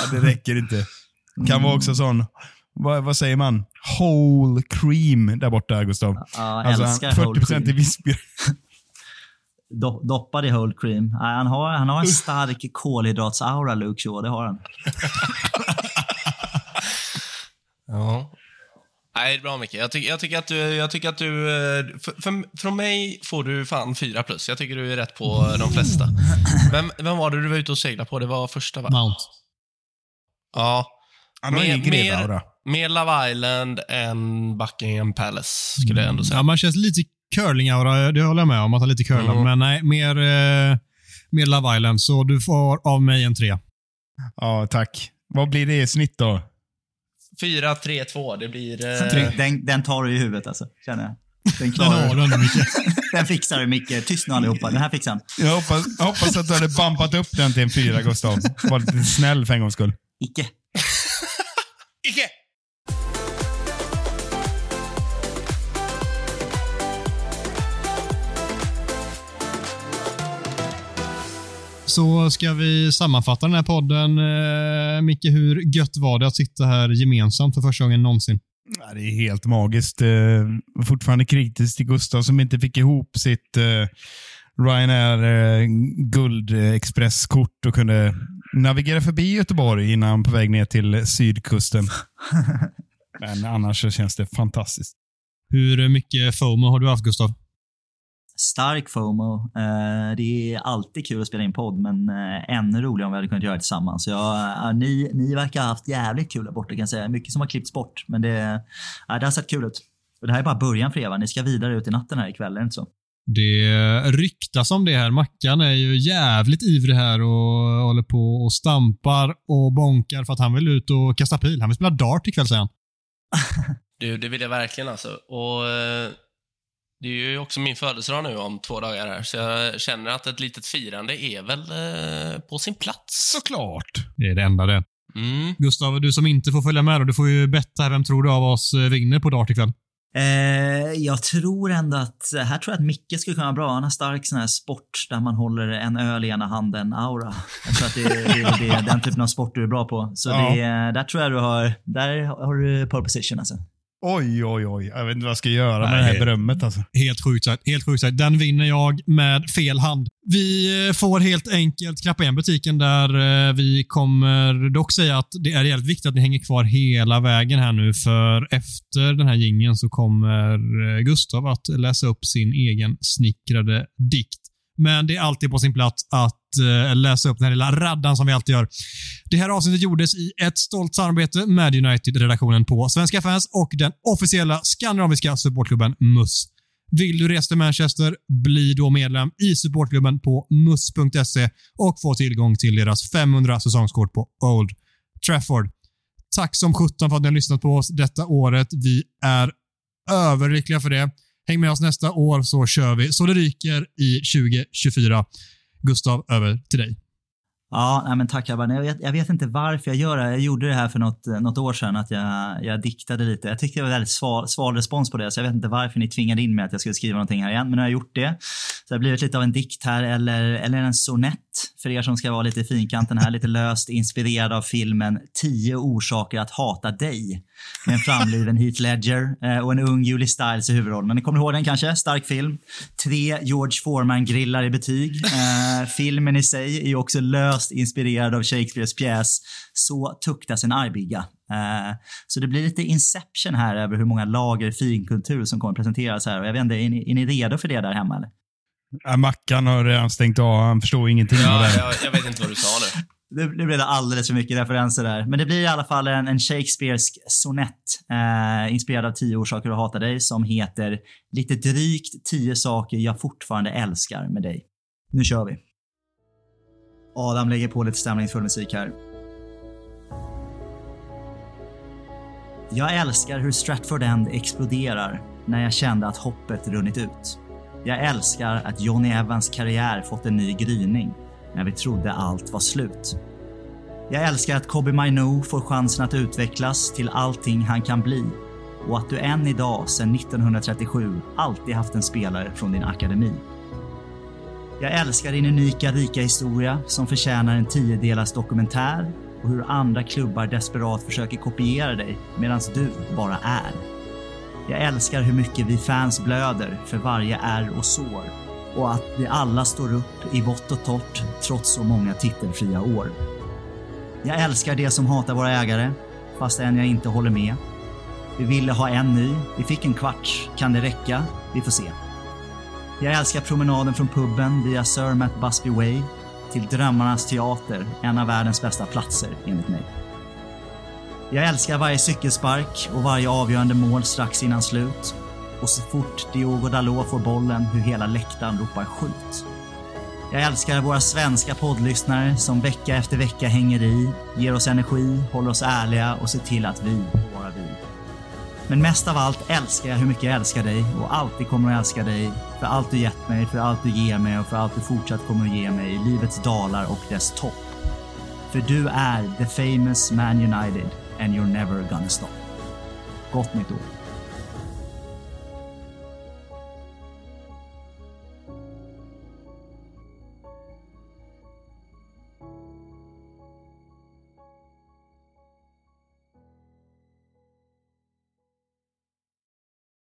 Ja, det räcker inte. Kan mm. vara också sån vad, vad, säger man? Whole cream där borta, Gustav. Ja, alltså, älskar 40 whole cream. i vispgrädde. Do, doppad i whole cream. Nej, han, har, han har en stark kolhydratsaura, Luke Shaw. Det har han. ja. Nej, bra Micke. Jag, tycker, jag tycker att du... Jag tycker att du eh, för, för, från mig får du fan fyra plus. Jag tycker du är rätt på de flesta. Vem, vem var det du var ute och seglade på? Det var första, va? Mount. Ja. Han har ingen grevaura. Mer Love Island än Buckingham Palace, skulle jag ändå säga. Ja, man känns lite curling-aura, det håller jag med om. Att han lite curlar. Mm. Men nej, mer, eh, mer Love Island. Så du får av mig en tre. Ja, tack. Vad blir det i snitt då? 4, 3, 2. Det blir... Eh... Den, den tar du i huvudet alltså, känner jag. Den klarar den, den fixar du Micke. Tyst nu allihopa. Den här fixar han. Jag hoppas, jag hoppas att du hade bampat upp den till en fyra, Gustav. Var lite snäll för en gångs skull. Icke. Icke! Så ska vi sammanfatta den här podden. Eh, Micke, hur gött var det att sitta här gemensamt för första gången någonsin? Ja, det är helt magiskt. Eh, fortfarande kritiskt till Gustav som inte fick ihop sitt eh, Ryanair eh, guldexpresskort och kunde navigera förbi Göteborg innan på väg ner till sydkusten. Men annars så känns det fantastiskt. Hur mycket FOMO har du haft, Gustav? Stark FOMO. Eh, det är alltid kul att spela in podd, men eh, ännu roligare om vi hade kunnat göra det tillsammans. Ja, ni, ni verkar ha haft jävligt kul där borta kan jag säga. Mycket som har klippts bort, men det, det har sett kul ut. Och det här är bara början för er, va? Ni ska vidare ut i natten här ikväll, är det inte så? Det ryktas om det här. Mackan är ju jävligt ivrig här och håller på och stampar och bonkar för att han vill ut och kasta pil. Han vill spela dart ikväll, säger han. Du, det vill jag verkligen alltså. Och eh, Det är ju också min födelsedag nu om två dagar här, så jag känner att ett litet firande är väl eh, på sin plats. Såklart. Det är det enda det. Mm. Gustav, du som inte får följa med då, du får ju betta. Vem tror du av oss eh, vinner på dart ikväll? Eh, jag tror ändå att, här tror jag att Micke skulle kunna vara bra. Han har stark sån här sport där man håller en öl i ena handen, aura. Jag tror att det, det, det är den typen av sport du är bra på. Så ja. det, där tror jag du har, där har du pole position alltså. Oj, oj, oj. Jag vet inte vad jag ska göra Nej, med det här berömmet. Alltså. Helt sjukt sagt. Helt sjukt sagt. Den vinner jag med fel hand. Vi eh, får helt enkelt knappa igen butiken där eh, vi kommer dock säga att det är jävligt viktigt att ni hänger kvar hela vägen här nu för efter den här gingen så kommer eh, Gustav att läsa upp sin egen snickrade dikt. Men det är alltid på sin plats att eh, läsa upp den här lilla raddan som vi alltid gör. Det här avsnittet gjordes i ett stolt samarbete med United-redaktionen på Svenska fans och den officiella skandinaviska supportklubben MUS. Vill du resa till Manchester? Bli då medlem i supportklubben på mus.se och få tillgång till deras 500 säsongskort på Old Trafford. Tack som sjutton för att ni har lyssnat på oss detta året. Vi är överlyckliga för det. Häng med oss nästa år så kör vi så det ryker i 2024. Gustav, över till dig. Ja, men tack grabbar. Jag vet, jag vet inte varför jag gör det. Jag gjorde det här för något, något år sedan, att jag, jag diktade lite. Jag tyckte det var väldigt sval, sval respons på det, så jag vet inte varför ni tvingade in mig att jag skulle skriva någonting här igen. Men nu har jag gjort det. Så det har blivit lite av en dikt här, eller, eller en sonett för er som ska vara lite i finkanten här. Lite löst inspirerad av filmen 10 orsaker att hata dig. Med en framliven Heath Ledger eh, och en ung Julie Stiles i huvudrollen. Men ni kommer ihåg den kanske? Stark film. Tre George Foreman-grillar i betyg. Eh, filmen i sig är ju också löst inspirerad av Shakespeares pjäs Så tuktas en argbigga. Eh, så det blir lite Inception här över hur många lager finkultur som kommer presenteras här. Och jag vet inte, är ni, är ni redo för det där hemma? Eller? Ja, Mackan har redan stängt av. Han förstår ingenting av Ja, det. jag, jag vet inte vad du sa nu. Nu nu blev det alldeles för mycket referenser där. Men det blir i alla fall en, en Shakespearesk sonett eh, inspirerad av tio orsaker att hata dig som heter lite drygt tio saker jag fortfarande älskar med dig. Nu kör vi. Adam lägger på lite stämningsfull musik här. Jag älskar hur Stratford End exploderar när jag kände att hoppet runnit ut. Jag älskar att Johnny Evans karriär fått en ny gryning när vi trodde allt var slut. Jag älskar att Kobe Mainu får chansen att utvecklas till allting han kan bli och att du än idag, sedan 1937, alltid haft en spelare från din akademi. Jag älskar din unika, rika historia som förtjänar en tiodelars dokumentär och hur andra klubbar desperat försöker kopiera dig medan du bara är. Jag älskar hur mycket vi fans blöder för varje ärr och sår och att vi alla står upp i vått och torrt trots så många titelfria år. Jag älskar det som hatar våra ägare, fastän jag inte håller med. Vi ville ha en ny, vi fick en kvarts. Kan det räcka? Vi får se. Jag älskar promenaden från puben via Sir Matt Busby Way till Drömmarnas teater, en av världens bästa platser enligt mig. Jag älskar varje cykelspark och varje avgörande mål strax innan slut. Och så fort Diogo Dalot får bollen hur hela läktaren ropar skjut. Jag älskar våra svenska poddlyssnare som vecka efter vecka hänger i, ger oss energi, håller oss ärliga och ser till att vi får vara vi. Men mest av allt älskar jag hur mycket jag älskar dig och alltid kommer att älska dig för allt du gett mig, för allt du ger mig och för allt du fortsatt kommer att ge mig i livets dalar och dess topp. För du är the famous Man United and you're never gonna stop. Gott nytt år.